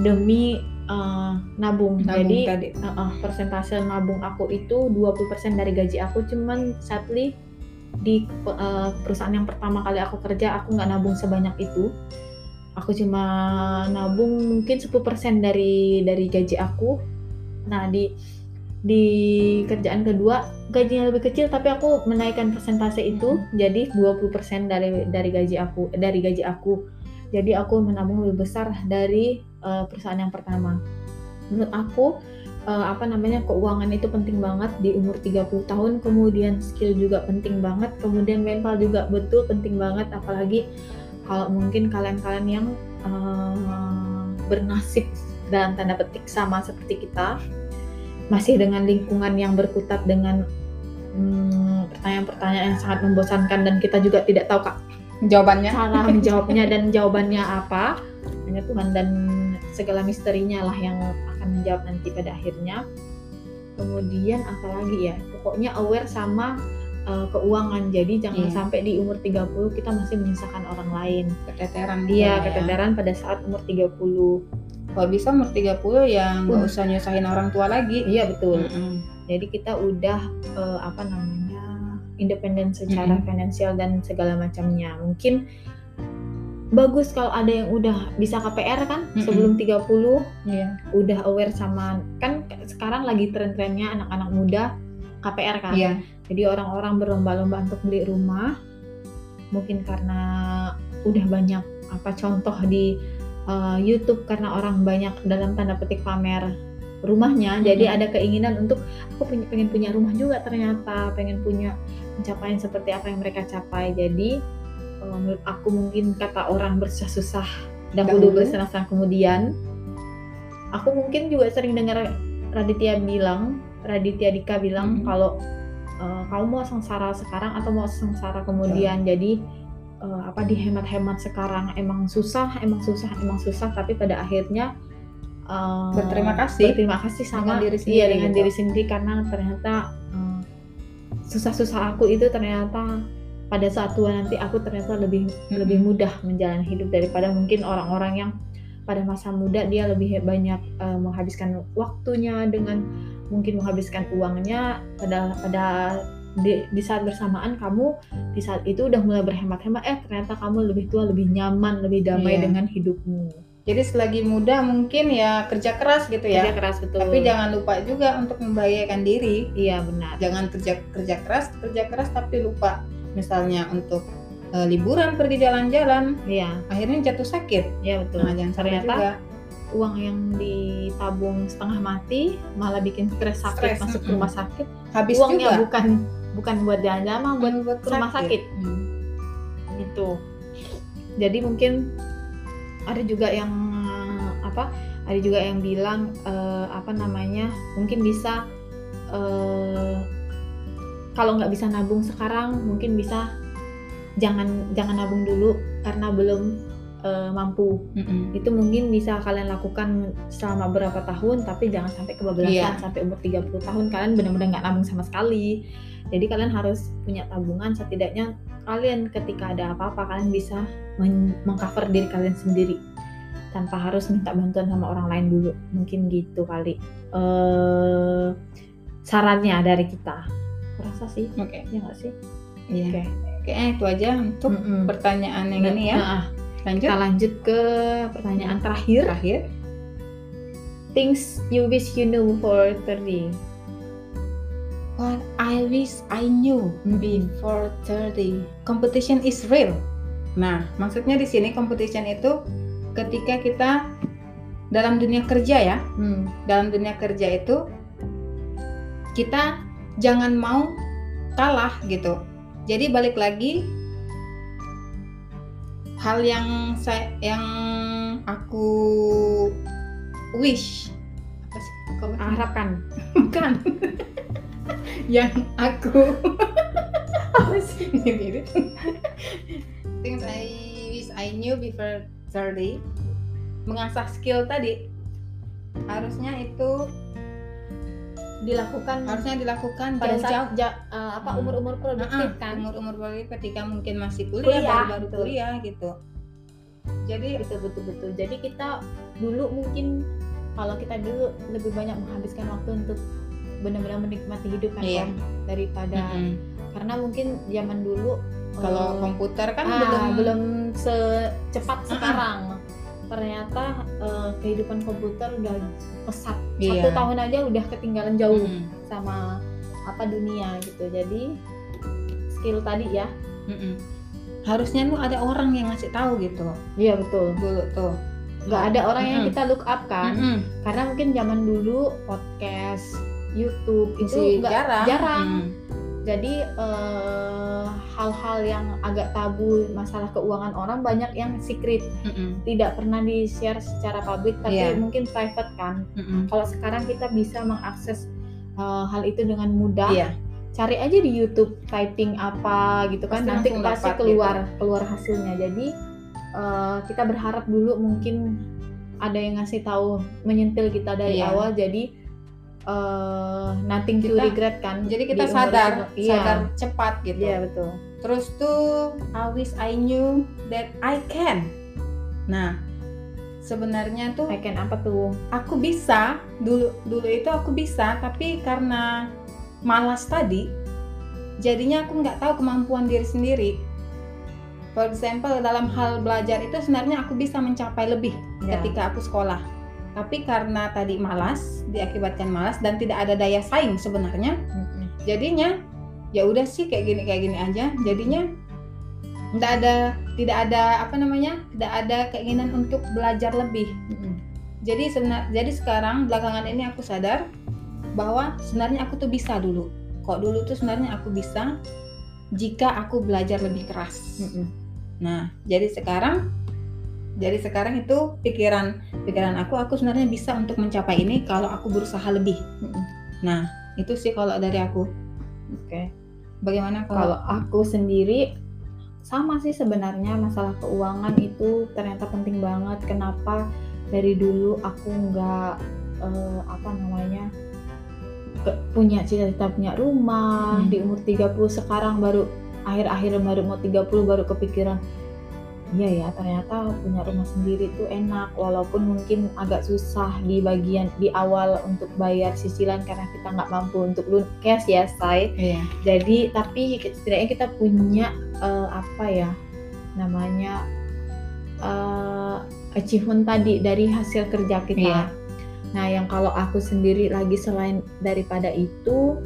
demi eh, nabung. Nabung Jadi tadi. eh, eh, persentase nabung aku itu 20% dari gaji aku cuman sadly di eh, perusahaan yang pertama kali aku kerja aku nggak nabung sebanyak itu. Aku cuma nabung mungkin 10% dari dari gaji aku. Nah, di di kerjaan kedua gajinya lebih kecil tapi aku menaikkan persentase itu jadi 20% dari dari gaji aku dari gaji aku. Jadi aku menabung lebih besar dari eh, perusahaan yang pertama. Menurut aku eh, apa namanya keuangan itu penting banget di umur 30 tahun, kemudian skill juga penting banget, kemudian mental juga betul penting banget. Apalagi kalau mungkin kalian-kalian yang eh, bernasib dalam tanda petik sama seperti kita masih dengan lingkungan yang berkutat dengan hmm, pertanyaan-pertanyaan yang sangat membosankan dan kita juga tidak tahu kak Jawabannya. cara menjawabnya dan [LAUGHS] jawabannya apa hanya Tuhan dan segala misterinya lah yang akan menjawab nanti pada akhirnya kemudian apalagi ya pokoknya aware sama uh, keuangan jadi jangan Iya. sampai di umur 30 kita masih menyusahkan orang lain Keteteran. juga iya ya. keteteran pada saat umur 30 Kalau bisa umur 30 ya nggak Uh. usah nyusahin orang tua lagi. iya betul Mm-mm. jadi kita udah eh, apa namanya independen secara Mm-mm. finansial dan segala macamnya mungkin bagus kalau ada yang udah bisa KPR kan Mm-mm. sebelum 30 Iya. udah aware sama kan sekarang lagi tren-trennya anak-anak muda KPR kan Iya. jadi orang-orang berlomba-lomba untuk beli rumah mungkin karena udah banyak apa contoh di uh, YouTube karena orang banyak dalam tanda petik pamer rumahnya jadi Mhm. ada keinginan untuk aku pengen punya rumah juga ternyata pengen punya pencapaian seperti apa yang mereka capai jadi uh, menurut aku mungkin kata orang bersusah-susah dahulu Dahulu. bersenang-senang kemudian aku mungkin juga sering dengar Raditya bilang Raditya Dika bilang Mhm. kalau uh, kamu mau sengsara sekarang atau mau sengsara kemudian jadi uh, apa dihemat-hemat sekarang emang susah emang susah emang susah tapi pada akhirnya uh, Berterima kasih. berterima kasih sama Dengan diri iya sendiri dengan gitu. diri sendiri karena ternyata susah-susah aku itu ternyata pada saat tua nanti aku ternyata lebih Mhm. lebih mudah menjalani hidup daripada mungkin orang-orang yang pada masa muda dia lebih banyak uh, menghabiskan waktunya dengan mungkin menghabiskan uangnya pada pada di, di saat bersamaan kamu di saat itu udah mulai berhemat-hemat eh ternyata kamu lebih tua lebih nyaman lebih damai Iya. dengan hidupmu Jadi selagi muda mungkin ya kerja keras gitu ya. kerja keras betul. Tapi jangan lupa juga untuk membahagiakan diri. iya benar. Jangan kerja kerja keras, kerja keras tapi lupa misalnya untuk eh, liburan pergi jalan-jalan. Iya. Akhirnya jatuh sakit. Iya betul. Nah jangan ternyata juga. uang yang ditabung setengah mati malah bikin stres sakit Stres, masuk ke mm-mm. rumah sakit. Habis uangnya juga. bukan bukan buat jalan-jalan mah buat buat ke rumah sakit. Hmm. gitu. Jadi mungkin ada juga yang apa ada juga yang bilang eh, apa namanya mungkin bisa eh, kalau nggak bisa nabung sekarang mungkin bisa jangan jangan nabung dulu karena belum eh, mampu Mm-mm. itu mungkin bisa kalian lakukan selama berapa tahun tapi jangan sampai kebablasan Iya. sampai umur 30 tahun kalian benar-benar nggak nabung sama sekali jadi kalian harus punya tabungan setidaknya kalian ketika ada apa-apa kalian bisa men- mengcover diri kalian sendiri tanpa harus minta bantuan sama orang lain dulu. Mungkin gitu kali. Eh sarannya dari kita. Aku rasa sih? Oke. Ya nggak sih? Iya. Oke. kayaknya itu aja untuk Mm-mm. pertanyaan yang ini ya. Nah, lanjut. Kita lanjut ke pertanyaan terakhir. Terakhir. Things you wish you knew for 30 What I wish I knew before 30. Competition is real. Nah, maksudnya di sini competition itu ketika kita dalam dunia kerja ya. hmm. Dalam dunia kerja itu kita jangan mau kalah gitu. Jadi balik lagi hal yang saya yang aku wish apa sih? Harapkan [LAUGHS] bukan [LAUGHS] yang aku [LAUGHS] apa sih? Mirip things I wish I knew before 30 mengasah skill tadi. Harusnya itu dilakukan harusnya dilakukan pada jauh-jauh. saat ja- eh, apa Hmm. umur-umur produktif kan? umur-umur baru ketika mungkin masih kuliah, Kuliah, baru-baru betul. kuliah gitu. Jadi betul betul betul. Jadi kita dulu mungkin kalau kita dulu lebih banyak menghabiskan waktu untuk benar-benar menikmati hidup kan. Kom, daripada mm-mm. karena mungkin zaman dulu kalau eh, komputer kan ah, belum belum secepat sekarang ternyata eh, kehidupan komputer udah pesat Iya. satu tahun aja udah ketinggalan jauh Mm-mm. sama apa dunia gitu jadi skill tadi ya Mm-mm. harusnya lu ada orang yang ngasih tahu gitu iya betul dulu tuh nggak ada orang yang Mm-mm. kita look up kan Mm-mm. karena mungkin zaman dulu podcast YouTube itu nggak jarang jarang. Mm. jadi eh, hal-hal yang agak tabu masalah keuangan orang banyak yang secret Mm-mm. tidak pernah di share secara publik tapi Iya. mungkin private kan Mm-mm. kalau sekarang kita bisa mengakses eh, hal itu dengan mudah Iya. cari aja di YouTube typing apa gitu kan Pasti nanti pasti gitu. keluar keluar hasilnya jadi eh, kita berharap dulu mungkin ada yang ngasih tahu menyentil kita dari Iya. awal jadi eh, nothing to Kita- regret kan? jadi kita sadar iya. sadar cepat gitu. Iya betul. Terus tuh I wish I knew that I can. Nah sebenarnya tuh I can apa tuh? aku bisa dulu dulu itu aku bisa tapi karena malas tadi jadinya aku nggak tahu kemampuan diri sendiri. For example dalam hal belajar itu sebenarnya aku bisa mencapai lebih Ya. ketika aku sekolah tapi karena tadi malas diakibatkan malas dan tidak ada daya saing sebenarnya jadinya ya udah sih kayak gini kayak gini aja. Jadinya tidak ada tidak ada apa namanya tidak ada keinginan untuk belajar lebih. Jadi sebenar jadi sekarang belakangan ini aku sadar bahwa sebenarnya aku tuh bisa dulu. Kok dulu tuh sebenarnya aku bisa jika aku belajar lebih keras. Nah jadi sekarang jadi sekarang itu pikiran pikiran aku aku sebenarnya bisa untuk mencapai ini kalau aku berusaha lebih Mm-mm. nah itu sih kalau dari aku oke bagaimana kalau kalau aku sendiri sama sih sebenarnya masalah keuangan itu ternyata penting banget kenapa dari dulu aku nggak eh, apa namanya ke- punya cita-cita punya rumah Hmm. di umur 30 sekarang baru akhir-akhir baru mau 30 baru kepikiran iya ya ternyata punya rumah sendiri tuh enak walaupun mungkin agak susah di bagian di awal untuk bayar cicilan karena kita nggak mampu untuk cash ya say iya jadi tapi setidaknya kita punya eh, apa ya namanya eh, achievement tadi dari hasil kerja kita. Iya. Nah yang kalau aku sendiri lagi selain daripada itu,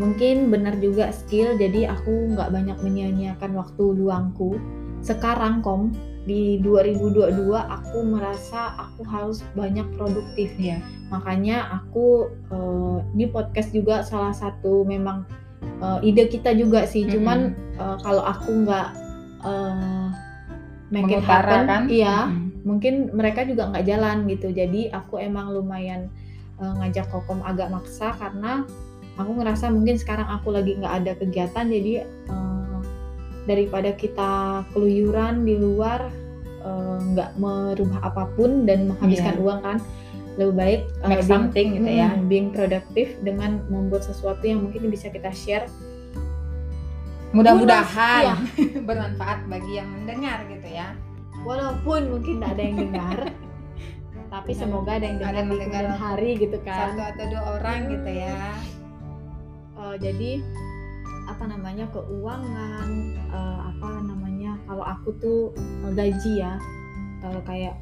mungkin benar juga skill jadi aku nggak banyak menyia-nyiakan waktu luangku sekarang kom di 2022 aku merasa aku harus banyak produktif Iya. makanya aku eh, ini podcast juga salah satu memang eh, ide kita juga sih Mm-mm. cuman eh, kalau aku nggak eh, make it happen iya Mm-mm. mungkin mereka juga nggak jalan gitu jadi aku emang lumayan eh, ngajak kokom agak maksa karena aku ngerasa mungkin sekarang aku lagi nggak ada kegiatan jadi eh, daripada kita keluyuran di luar eh, nggak merubah apa pun dan menghabiskan Iya. uang kan lebih baik eh, Make being- something gitu ya. hmm, being produktif dengan membuat sesuatu yang mungkin bisa kita share Mudah-mudahan Iya. [LAUGHS] bermanfaat bagi yang mendengar gitu ya. walaupun mungkin nggak ada yang dengar [LAUGHS] tapi Ada- semoga ada yang ada dengar yang di mendengar hari gitu kan Satu atau dua orang gitu ya. Eh, jadi apa namanya keuangan eh, apa namanya kalau aku tuh eh, gaji ya kalau kayak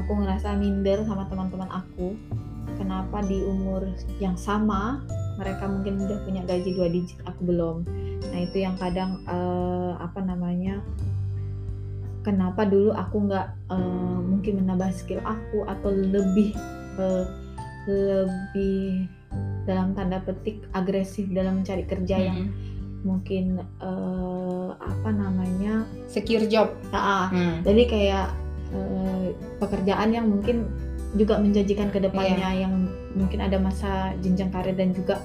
aku ngerasa minder sama teman-teman aku kenapa di umur yang sama mereka mungkin udah punya gaji dua digit aku belum nah itu yang kadang eh, apa namanya kenapa dulu aku nggak eh, mungkin menambah skill aku atau lebih eh, lebih dalam tanda petik agresif dalam mencari kerja yang Mm-mm. Mungkin eh, apa namanya secure job. ah, Hmm. jadi kayak eh, pekerjaan yang mungkin juga menjanjikan ke depannya yang mungkin ada masa jenjang karir dan juga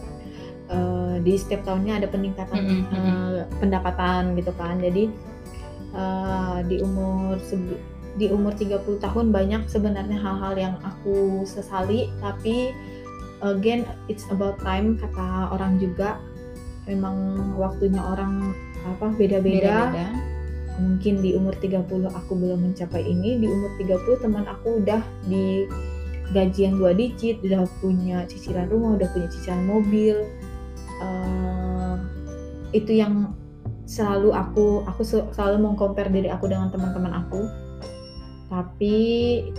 eh, di setiap tahunnya ada peningkatan Mm-mm, eh, pendapatan gitu kan. Jadi eh, di umur di umur 30 tahun banyak sebenarnya hal-hal yang aku sesali. Tapi again it's about time kata orang juga memang waktunya orang apa beda-beda. Beda-beda. mungkin di umur 30 aku belum mencapai ini. Di umur 30 teman aku udah di gaji yang dua digit udah punya cicilan rumah udah punya cicilan mobil. Eh, itu yang selalu aku aku se- selalu mau compare diri aku dengan teman-teman aku. Tapi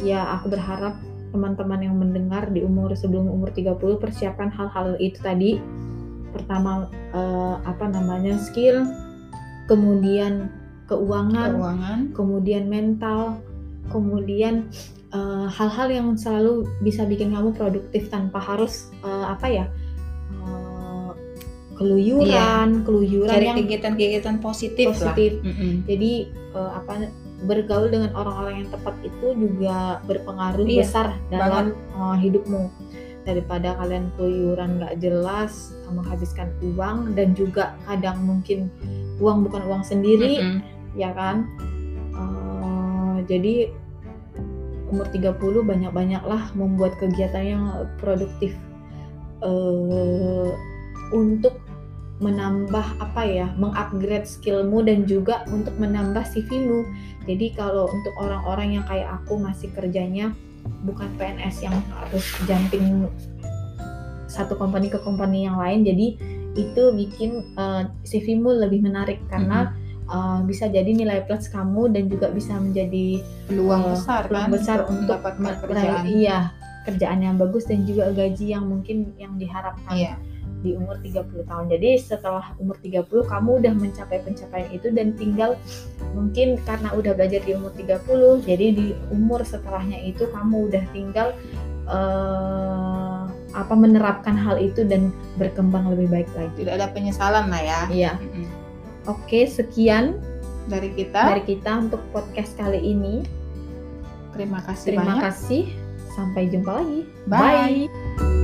ya aku berharap teman-teman yang mendengar di umur sebelum umur 30 persiapkan hal-hal itu tadi pertama eh, apa namanya skill kemudian keuangan Keuangan. kemudian mental, kemudian eh, hal-hal yang selalu bisa bikin kamu produktif tanpa harus eh, apa ya keluyuran, keluyuran Cari yang kegiatan-kegiatan positif, positif. lah. Jadi eh, apa bergaul dengan orang-orang yang tepat itu juga berpengaruh Iya, besar dalam eh, hidupmu daripada kalian keluyuran nggak jelas menghabiskan uang dan juga kadang mungkin uang bukan uang sendiri Mm-mm. ya kan? Eh, jadi umur 30 banyak-banyaklah membuat kegiatan yang produktif. Eh untuk menambah apa ya mengupgrade skillmu dan juga untuk menambah CV-mu jadi kalau untuk orang-orang yang kayak aku masih kerjanya bukan PNS yang harus jumping satu company ke company yang lain jadi itu bikin eh, CV-mu lebih menarik karena uh, bisa jadi nilai plus kamu dan juga bisa menjadi Peluang uh, besar peluang kan besar untuk mendapatkan kerjaan. iya kerjaan yang bagus dan juga gaji yang mungkin yang diharapkan Iya. Di umur 30 tahun. Jadi setelah umur 30 kamu udah mencapai pencapaian itu dan tinggal mungkin karena udah belajar di umur 30 jadi di umur setelahnya itu kamu udah tinggal eh, apa menerapkan hal itu dan berkembang lebih baik lagi. Tidak ada penyesalan lah ya. Iya. Mm-mm. Oke, sekian Dari kita, dari kita untuk podcast kali ini. terima kasih Terima banyak. kasih. Sampai jumpa lagi. Bye. Bye.